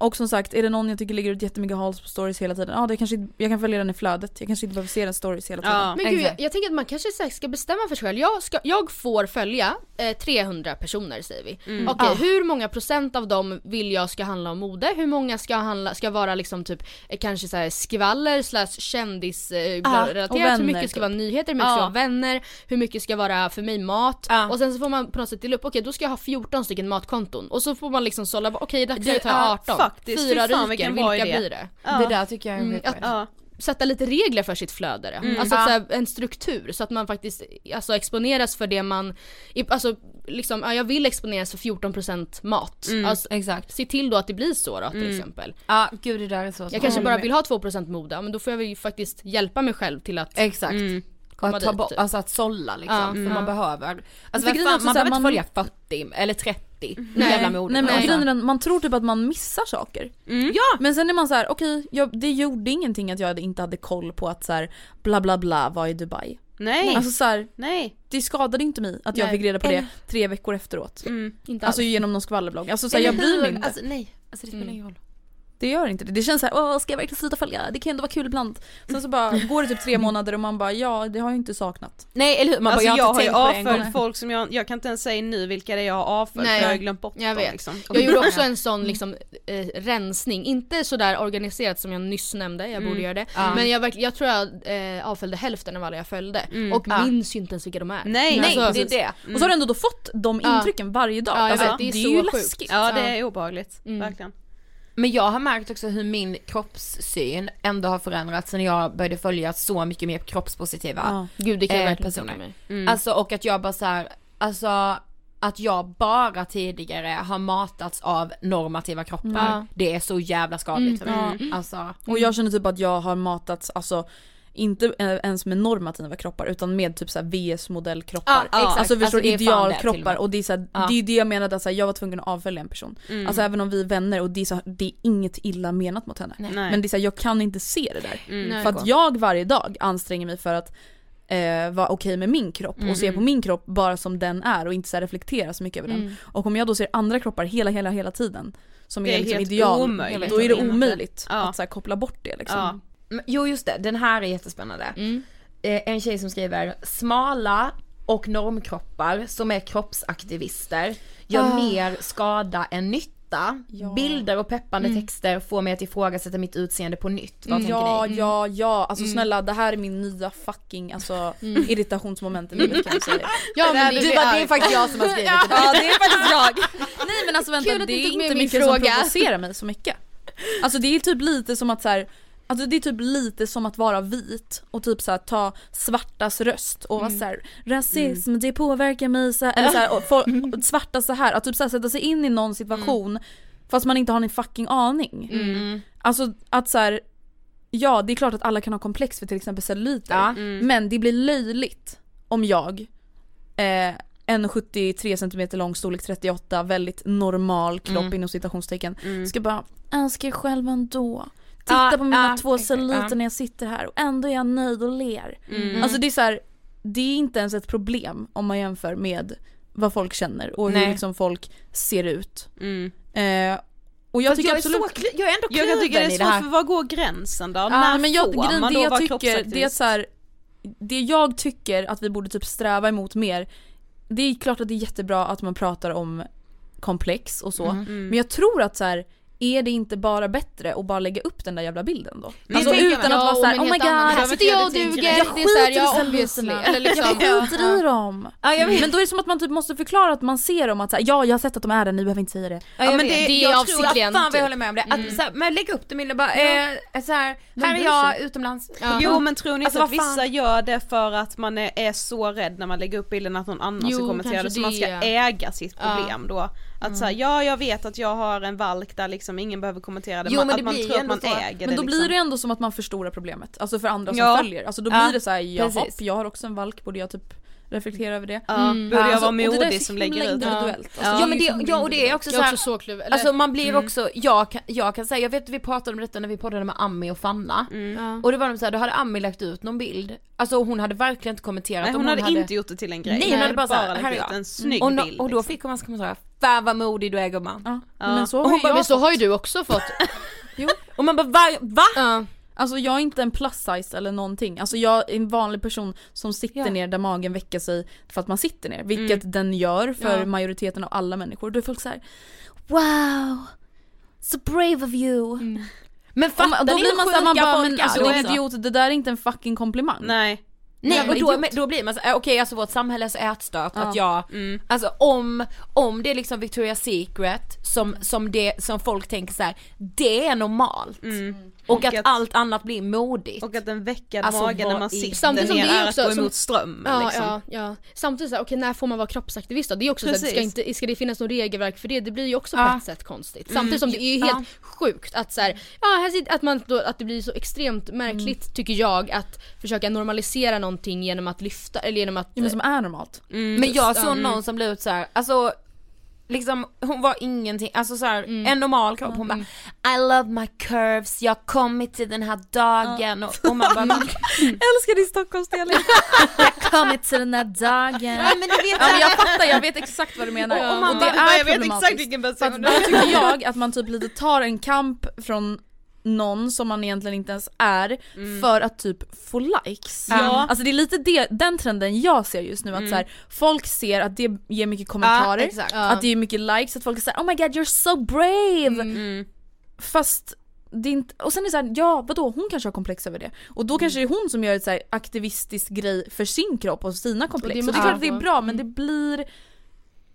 och som sagt, är det någon jag tycker lägger ut jättemycket hauls på stories hela tiden, ja det kanske, inte- jag kan följa den i flödet. Jag kanske inte behöver se den stories hela tiden. Ja. Men gud jag, jag tänker att man kanske här ska bestämma för sig själv. Jag, ska, jag får följa eh, 300 personer säger vi. Mm. Okej, Ja. hur många procent av dem vill jag ska handla om mode? Hur många ska, handla, ska vara liksom typ eh, kanske så här skvaller slash kändis eh, och relaterat? Hur mycket ska typ. vara nyheter? Hur mycket ska vara vänner? Hur mycket ska vara för mig mat? Och sen så får man på något sätt dela upp, okej då ska jag ha 14 stycken matkonton. Och så får man liksom sålla, okej dags Det- att ta ja, 18. Faktiskt. Fyra Fy fan, bra vilka idé. blir det? Ja. Det där tycker jag är Mm. Ja. sätta lite regler för sitt flöde. Alltså Ja. så här, en struktur så att man faktiskt alltså, exponeras för det man, alltså liksom, ja, jag vill exponeras för 14% mat. Alltså, Exakt. se till då att det blir så då till exempel. Ja gud det där är så Jag kanske bara Håller vill ha 2% mode, men då får jag ju faktiskt hjälpa mig själv till att. Exakt. komma att ta bort, typ. alltså att sålla liksom, Ja, för mm. man behöver. Alltså är fan, man behöver inte följa 40 eller 30 Nej. jävla mode. Nej men Alltså. grejen är den, man tror typ att man missar saker. Ja! Men sen är man så här: okej, jag- det gjorde ingenting att jag inte hade koll på att så här, bla bla bla var i Dubai. Nej, Alltså så här, nej. det skadade inte mig att jag Nej. fick reda på det tre veckor efteråt. Mm. Inte Alltså genom någon skvallerblogg. Alltså så här, jag bryr mig inte. Alltså nej, alltså det spelar ingen roll. Det gör inte det. Det känns såhär, åh ska jag verkligen sluta följa? Det kan ändå vara kul ibland. Sen så bara går det typ tre månader och man bara, ja det har jag inte saknat. Nej eller hur, man alltså bara, jag, jag har har ju på det en gång. avföljt folk som jag, jag kan inte ens säga nu vilka det är jag har avföljt Nej. för jag har glömt bort Jag dem vet. liksom. Jag gjorde också en sån liksom eh, rensning, inte sådär organiserat som jag nyss nämnde, jag borde göra det. Ja. Men jag, verkl- jag tror jag eh, avföljde hälften av alla jag följde och Ja. minns ju inte ens vilka de är. Nej, Nej Alltså, det är det. Och så har du ändå då fått de intrycken varje dag. Ja, jag alltså, vet, det är det är så ju sjukt. läskigt. Ja det är obehagligt, Mm. verkligen. Men jag har märkt också hur min kroppssyn ändå har förändrats sen jag började följa så mycket mer kroppspositiva Ja. Gud det kan jag eh, verkligen personer. mig. Alltså och att jag bara så här, alltså att jag bara tidigare har matats av normativa kroppar. Ja. Det är så jävla skadligt för mig. Alltså, Och jag känner typ att jag har matats, alltså inte eh, ens med normativa kroppar utan med typ såhär VS-modellkroppar. Ja, exakt. Alltså förstår Alltså, och idealkroppar med. och det är, såhär, Ja. det är det jag menade att såhär, jag var tvungen att avfölja en person. Alltså även om vi är vänner och det är, så, det är inget illa menat mot henne. Nej. Men det är såhär, jag kan inte se det där. Nej. För att jag varje dag anstränger mig för att eh, vara okej med min kropp och Mm. se på min kropp bara som den är och inte så reflektera så mycket över Mm. den. Och om jag då ser andra kroppar hela hela hela tiden som Det är, är liksom helt ideal, omöjligt då är det omöjligt Ja. att så koppla bort det liksom. Ja. Jo just det, den här är jättespännande. Mm. eh, en tjej som skriver smala och normkroppar som är kroppsaktivister gör Ah. mer skada än nytta. Bilder och peppande Mm. texter får mig att ifrågasätta mitt utseende på nytt. Vad tänker Ja, ni? ja, ja. Alltså Mm. snälla det här är min nya fucking alltså, irritationsmoment i livet kan jag säga. Ja men det, Du bara, det är faktiskt jag som har skrivit det. Ja det är faktiskt jag. Nej men alltså vänta Kul det är inte min mycket som fråga. provocerar mig så mycket. Alltså det är typ lite som att så här, Alltså det är typ lite som att vara vit och typ så här, ta svartas röst och vara så här, rasism det påverkar mig så här, eller så här, och folk, och svarta så här, att typ så här, sätta sig in i någon situation fast man inte har en fucking aning. Alltså att så här, ja det är klart att alla kan ha komplex för till exempel celluliter Ja. men det blir löjligt om jag eh, en 73 cm lång, storlek 38, väldigt normal kropp Mm. inom citationstecken ska bara älskar er själv ändå. Titta Ja, på mina ja, två celluliter ja. när jag sitter här och ändå är jag nöjd och ler. Mm. Alltså det är så här, det är inte ens ett problem om man jämför med vad folk känner och hur Nej. liksom folk ser ut. Mm. Eh, och jag Fast tycker jag, är absolut så, klu- jag är ändå Jag kan tycka kluven det i är det svårt här. för var går gränsen då? Ja, När men jag, får grejen, man det jag tycker, det är så här, det jag tycker att vi borde typ sträva emot mer, det är klart att det är jättebra att man pratar om komplex och så, Mm. men jag tror att så här, är det inte bara bättre att bara lägga upp den där jävla bilden då? Det alltså tänker jag utan att vara såhär oh my god, Här sitter jag och duger, jag det är såhär, skiter ja obviously. Eller liksom, jag skiter i dem. Ja. Men då är det som att man typ måste förklara att man ser dem att så här, ja jag har sett att de är där, ni behöver inte säga det. Ja, jag men vet. det- det är jag tror- avsiktligen, Fan typ. håller med om det. Att, så här, men lägg upp det Mille bara, eh, så här, här är jag utomlands. Ja. Jo men tror ni inte Alltså, att vissa gör det för att man är, är så rädd när man lägger upp bilden att någon annan ska kommentera det så man ska det. äga sitt Ja. problem då? Att säga ja jag vet att jag har en valk där liksom ingen behöver kommentera det, Jo, man, men att det man blir tror att man så. äger Men det då liksom. blir det ändå som att man förstorar problemet, alltså för andra som Ja. följer. Alltså då Ja, blir det såhär, jaha, precis. jag har också en valk, borde jag typ reflektera över det? Ja, Mm. borde jag Alltså, vara och det där är modig som lägger ut. Ja. Alltså, Ja men är ju det, ja, och det är också Jag så här, också Alltså man blir också, jag kan, jag kan säga, jag vet vi pratade om detta när vi poddade med Ami och Fanna. ja. Och det var de så här, då hade Ami lagt ut någon bild, alltså hon hade verkligen inte kommenterat Nej om hon hade inte gjort det till en grej. Nej, hon hade bara så här, lagt här är jag. en snygg och, bild. och då liksom. fick hon massa kommentarer, fan vad modig du är gumman. Ja, Ja. men så hon ju bara, Men har ju du också fått. Och man bara, va? Alltså jag är inte en plus size eller någonting. Alltså jag är en vanlig person som sitter Ja. ner där magen väcker sig för att man sitter ner. Vilket den gör för Ja. majoriteten av alla människor. Då är folk så här: Wow! So brave of you! Men Och fattar då ni blir hur man såhär, man sjuka bara men alltså din idiot, det där är inte en fucking komplimang. Nej. Nej och då, men då blir man så här, okej alltså vårt samhälle är så ätstört Ja. att jag, alltså om, om det är liksom Victoria's Secret som, som det, som folk tänker så här, det är normalt. Och, Och att, att- allt annat blir modigt. Och att den veckade Alltså, magen när man sitter Samtidigt som ner det är också att gå som- emot strömmen Ja, liksom. ja, ja. Samtidigt såhär, okej när får man vara kroppsaktivist då? Det är också såhär, det ska, inte, ska det finnas något regelverk för det? Det blir ju också Ja. på ett sätt konstigt. Samtidigt som det är ju Ja. helt sjukt att såhär, ja här sitter, att man då, att det blir så extremt märkligt tycker jag att försöka normalisera någonting genom att lyfta, eller genom att Ja, men som är normalt. Men jag såg Mm. någon som la ut så här, alltså liksom hon var ingenting, alltså så här, en normal kropp, hon bara I love my curves, jag har kommit till den här dagen och, och man bara men, Älskar din Stockholmsdialekt! jag kommit till den här dagen. ja, men du vet Ja men jag fattar, jag vet exakt vad du menar. Ja. Och, man det bara, är jag vet exakt vilken att då tycker jag att man typ lite tar en kamp från någon som man egentligen inte ens är för att typ få likes. Ja. Alltså det är lite det, den trenden jag ser just nu att så här, folk ser att det ger mycket kommentarer. Ja. att det ger mycket likes, att folk är såhär oh my god you're so brave! Mm. Fast det är inte, och sen är det såhär, ja vadå hon kanske har komplex över det. Och då kanske det är hon som gör ett så här aktivistisk grej för sin kropp och sina komplex. det Och det, är klart att det är bra men det blir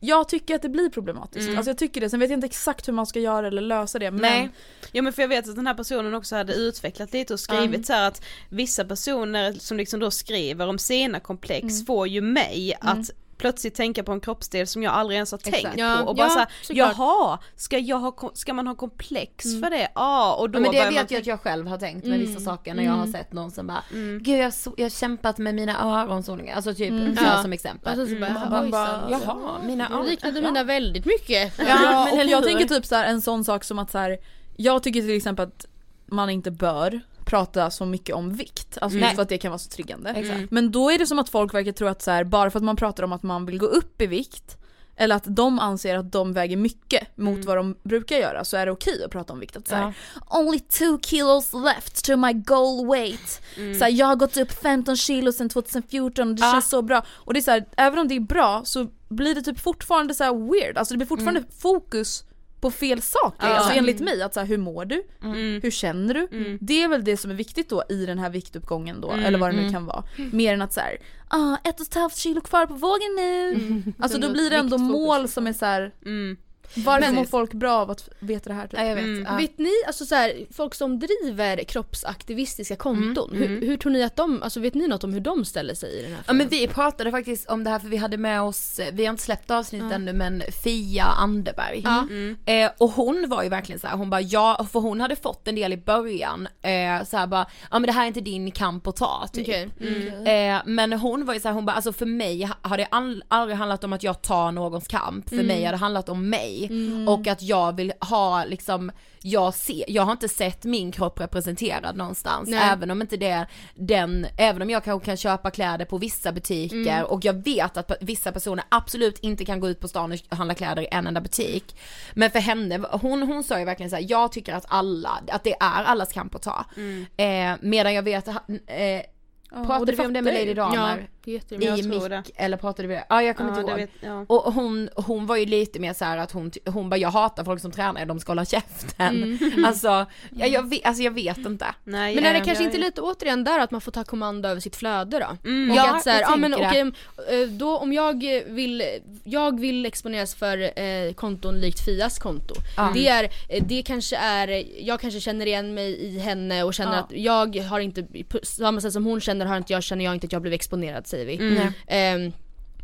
jag tycker att det blir problematiskt. Alltså jag tycker det, sen vet jag inte exakt hur man ska göra eller lösa det men Nej. Ja men för jag vet att den här personen också hade utvecklat lite och skrivit så här att vissa personer som liksom då skriver om sina komplex får ju mig att plötsligt tänka på en kroppsdel som jag aldrig ens har tänkt Ja, på och bara ja, såhär, såklart. jaha, ska, jag ha, ska man ha komplex för det? Ja och då Ja, men det vet man jag att jag själv har tänkt med vissa saker när jag har sett någon som bara Gud jag, så, jag har kämpat med mina öronsolningar, alltså typ så Ja. som exempel. Alltså, så bara, oj, bara, sant. jaha, mina öron. liknade mina väldigt mycket. Ja, men jag tänker typ så här, en sån sak som att så här, jag tycker till exempel att man inte bör prata så mycket om vikt, alltså just Nej. för att det kan vara så triggande. Exakt. Men då är det som att folk verkar tro att så här, bara för att man pratar om att man vill gå upp i vikt eller att de anser att de väger mycket mot Mm. vad de brukar göra så är det okej att prata om vikt. Att så här, Only two kilos left to my goal weight. Så här, jag har gått upp 15 kilo sedan 2014 och det Ja. känns så bra. Och det är så här, även om det är bra så blir det typ fortfarande så här weird, alltså det blir fortfarande fokus på fel saker. Ja. Alltså enligt mig, att så här, hur mår du? Mm. Hur känner du? Mm. Det är väl det som är viktigt då i den här viktuppgången då, Mm, eller vad det nu mm. kan vara. Mer än att så här, ah, ett och ett halvt kilo kvar på vågen nu. Alltså då blir det ändå mål liksom. som är så här. Mm. varför Men- mår folk bra av att veta det här? Typ? Ja, jag vet. Mm. Ja. Vet ni, alltså så här, folk som driver kroppsaktivistiska konton, Mm, hur, hur tror ni att de, alltså vet ni något om hur de ställer sig i den här Ja frågan? men vi pratade faktiskt om det här för vi hade med oss, vi har inte släppt avsnittet ännu men Fia Anderberg. Ja. Eh, och hon var ju verkligen så här, hon bara ja, för hon hade fått en del i början, eh, så här bara, ja men det här är inte din kamp att ta typ. Okej. Eh, men hon var ju så här, hon bara alltså för mig ha- har det aldrig handlat om att jag tar någons kamp, för mig har det handlat om mig. Och att jag vill ha liksom, jag ser, jag har inte sett min kropp representerad någonstans, Nej. även om inte det den, även om jag kanske kan köpa kläder på vissa butiker och jag vet att vissa personer absolut inte kan gå ut på stan och handla kläder i en enda butik. Men för henne, hon, hon sa ju verkligen så här: jag tycker att alla, att det är allas kamp att ta. Eh, medan jag vet, eh, och pratade det vi om det med Lady. Ja, Damer? är jättemycket. Jag I mick, eller pratade vi det? Ja jag kommer Ja, inte ihåg. vet, ja. Och hon, hon var ju lite mer så här att hon, hon bara jag hatar folk som tränar, de ska hålla käften. Alltså, ja, jag, vet, alltså jag vet inte. Nej, Men är det kanske jag- inte lite återigen där att man får ta kommando över sitt flöde då? Mm. Och Ja, att så här, jag ja men okej, eh, då om jag vill, jag vill exponeras för eh, konton likt Fias konto. Ja. Det är, eh, det kanske är, jag kanske känner igen mig i henne och känner Ja. att jag har inte, på samma sätt som hon känner har inte jag, känner jag inte att jag blev exponerad säger vi. Mm. Ehm,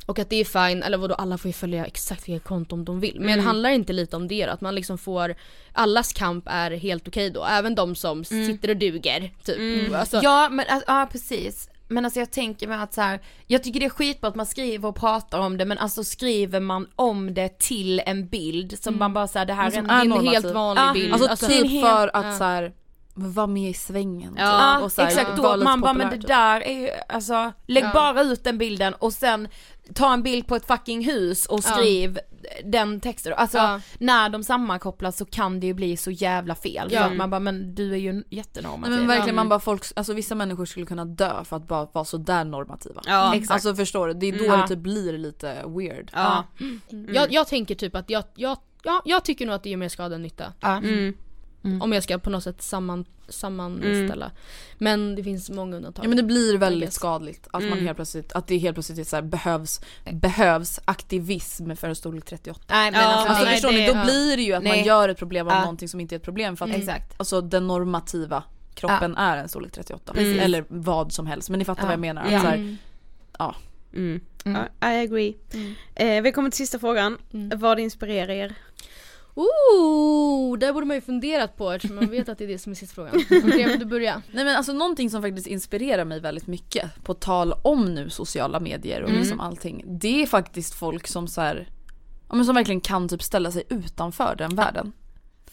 och att det är fine, eller vadå alla får ju följa exakt vilket konto de vill. Men Mm. handlar inte lite om det då? Att man liksom får, allas kamp är helt okej då, även de som sitter och duger typ. Alltså, Ja men alltså, ja precis. Men alltså jag tänker mig att så här, jag tycker det är skitbra att man skriver och pratar om det men alltså skriver man om det till en bild som man bara säger det här är en är en helt vanlig Ja, bild. Alltså, Alltså, typ för att ja. så här, vara med i svängen. Ja, typ. Och så här, exakt, då man bara men det där är ju, alltså lägg Ja. bara ut den bilden och sen ta en bild på ett fucking hus och Ja. skriv den texten. Alltså Ja. när de sammankopplas så kan det ju bli så jävla fel. Ja. Man bara men du är ju Nej, jättenormativ. men verkligen man bara folk, alltså vissa människor skulle kunna dö för att bara vara sådär normativa. Ja, exakt. Alltså förstår du? Det är då Mm. det typ blir lite weird. Ja. jag, jag tänker typ att jag, jag, ja, jag tycker nog att det gör mer skada än nytta. Ja. Mm. Om jag ska på något sätt samman, sammanställa. Men det finns många undantag. Ja men det blir väldigt skadligt att Mm. man helt plötsligt, att det helt plötsligt så här behövs, behövs aktivism för en storlek 38. Nej men Ja, alltså, Alltså nej, förstår ni, då ja. blir det ju att man Nej. gör ett problem av Ja. någonting som inte är ett problem för att Exakt. alltså den normativa kroppen är en storlek 38. Precis. Eller vad som helst men ni fattar Ja. vad jag menar. Att Ja. så här, Mm. Mm. Mm. Ja, I agree. Eh, vi kommer till sista frågan. Mm. Vad inspirerar er? Ooh, där borde man ju funderat på eftersom man vet att det är det som är sista frågan. Okej, vill du börja? Nej men alltså någonting som faktiskt inspirerar mig väldigt mycket på tal om nu sociala medier och Mm. liksom allting. Det är faktiskt folk som så här, ja, men som verkligen kan typ ställa sig utanför den världen.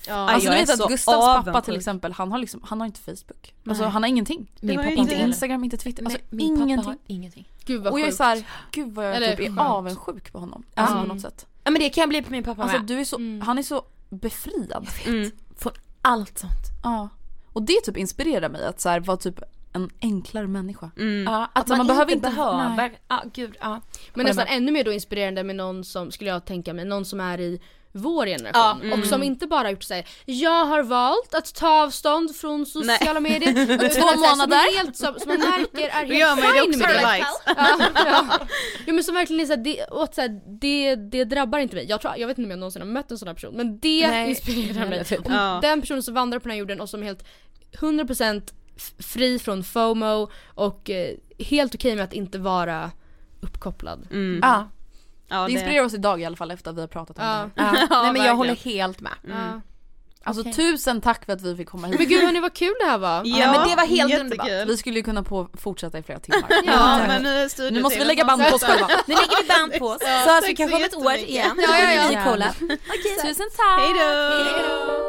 Ja, Alltså jag du vet att Gustavs pappa avundsjuk. till exempel, han har liksom, han har inte Facebook. Alltså han har ingenting. Min pappa Inte. Instagram, inte Twitter, alltså min pappa ingenting. har ingenting. Gud vad Och jag är sjukt. såhär, gud vad jag Eller typ är avundsjuk på honom. Alltså Ja. på något sätt. Ja men det kan jag bli på min pappa Alltså med. du är så, Mm. han är så befriad. Mm. Från allt sånt. Ja. Och det typ inspirerar mig att så här, vara typ en enklare människa. Mm. Ja, att man, man behöver inte behöver. nej. Ja gud ja. Men nästan ännu mer då inspirerande med någon som, skulle jag tänka mig, någon som är i vår generation. Ja, Och som inte bara gjort såhär, jag har valt att ta avstånd från sociala medier. Så här, Som, månader. är helt, som, som man märker är helt ju det fine också med det. likes. Ja, ja. ja men som verkligen är såhär, det, åt så här, det, det drabbar inte mig. Jag, tror, jag vet inte om jag någonsin har mött en sån här person men det Nej, inspirerar mig. Om Ja. Den personen som vandrar på den här jorden och som är helt 100% f- fri från FOMO och eh, helt okej med att inte vara uppkopplad. Mm. Ja. Ja, Det inspirerar oss idag i alla fall efter att vi har pratat om det Ja. här. ja. Nej men jag håller helt med. Ja. Alltså Okej. tusen tack för att vi fick komma hit. Men gud hörni vad kul det här var. Ja, men det var helt jättekul. underbart. Vi skulle ju kunna på fortsätta i flera timmar. Ja, men nu Nu måste vi lägga band på oss själva. Nu lägger vi band på oss. Ja, så tack vi kan så komma ett år igen. Ja, ja, ja. Ny collab. Tusen tack. Hej då.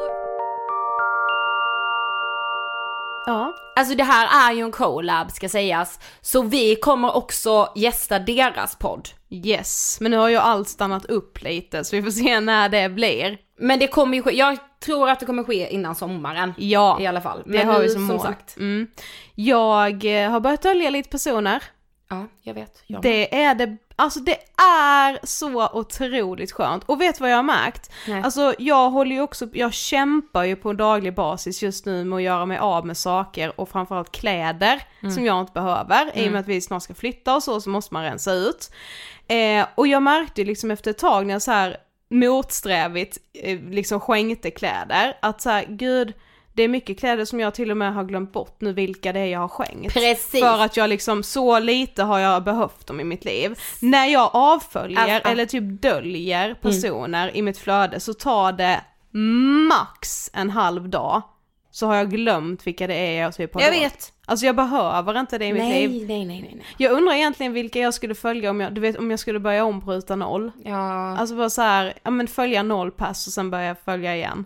Ja. Alltså det här är ju en collab ska sägas, så vi kommer också gästa deras podd. Yes, men nu har ju allt stannat upp lite så vi får se när det blir. Men det kommer ju ske, jag tror att det kommer ske innan sommaren. Ja, I alla fall. det Men har nu, vi som mål. sagt. Mm. Jag eh, har börjat dölja lite personer. Ja, jag vet. Jag Det är det, alltså det är så otroligt skönt. Och vet vad jag har märkt? Nej. Alltså jag håller ju också, jag kämpar ju på en daglig basis just nu med att göra mig av med saker och framförallt kläder Mm. som jag inte behöver. I och med att vi snart ska flytta och så, så måste man rensa ut. Eh, och jag märkte ju liksom efter ett tag när jag så här motsträvigt eh, liksom skänkte kläder, att så här, gud, det är mycket kläder som jag till och med har glömt bort nu vilka det är jag har skänkt. Precis. För att jag liksom, så lite har jag behövt dem i mitt liv. När jag avföljer Alltså- Mm. eller typ döljer personer i mitt flöde så tar det max en halv dag. Så har jag glömt vilka det är jag typ har Jag vet. Alltså jag behöver inte det i mitt nej, liv. nej, nej, nej, nej. Jag undrar egentligen vilka jag skulle följa om jag, du vet om jag skulle börja om på ruta noll. Ja. Alltså bara så här, ja men följa noll pass och sen börja följa igen.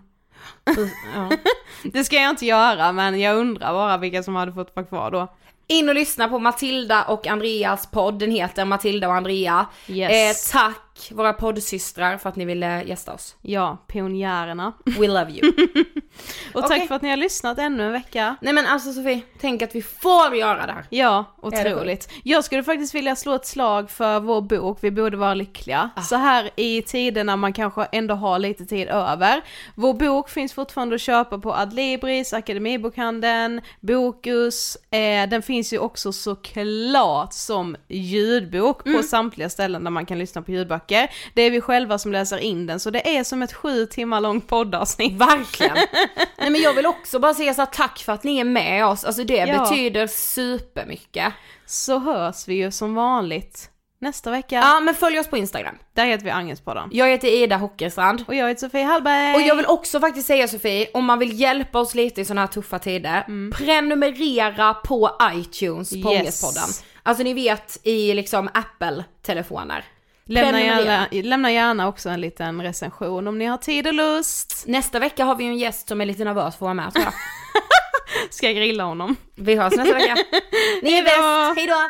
Ja. Det ska jag inte göra men jag undrar bara vilka som hade fått vara kvar då. In och lyssna på Matilda och Andreas podd, den heter Matilda och Andrea. Yes. Eh, tack våra poddsystrar för att ni ville gästa oss. Ja, pionjärerna. We love you. Och tack Okej. för att ni har lyssnat ännu en vecka. Nej men alltså Sofie, tänk att vi får göra det här. Ja, otroligt. Jag skulle faktiskt vilja slå ett slag för vår bok Vi borde vara lyckliga. Ah. Så här i tider när man kanske ändå har lite tid över. Vår bok finns fortfarande att köpa på Adlibris, Akademibokhandeln, Bokus. Eh, den finns ju också såklart som ljudbok Mm. på samtliga ställen där man kan lyssna på ljudböcker. Det är vi själva som läser in den, så det är som ett sju timmar långt poddavsnitt. Verkligen. Nej men jag vill också bara säga så här, tack för att ni är med oss, alltså det Ja. betyder supermycket. Så hörs vi ju som vanligt nästa vecka. Ja men följ oss på Instagram. Där heter vi Angelspodden. Jag heter Ida Hockerstrand. Och jag heter Sofie Hallberg. Och jag vill också faktiskt säga Sofie, om man vill hjälpa oss lite i sådana här tuffa tider, prenumerera på iTunes på Yes. Ångestpodden. Alltså ni vet i liksom Apple-telefoner. Lämna, gärna, lämna gärna också en liten recension om ni har tid och lust. Nästa vecka har vi ju en gäst som är lite nervös för att vara med tror jag. Ska jag grilla honom? Vi hörs nästa vecka. Ni är bäst, hejdå!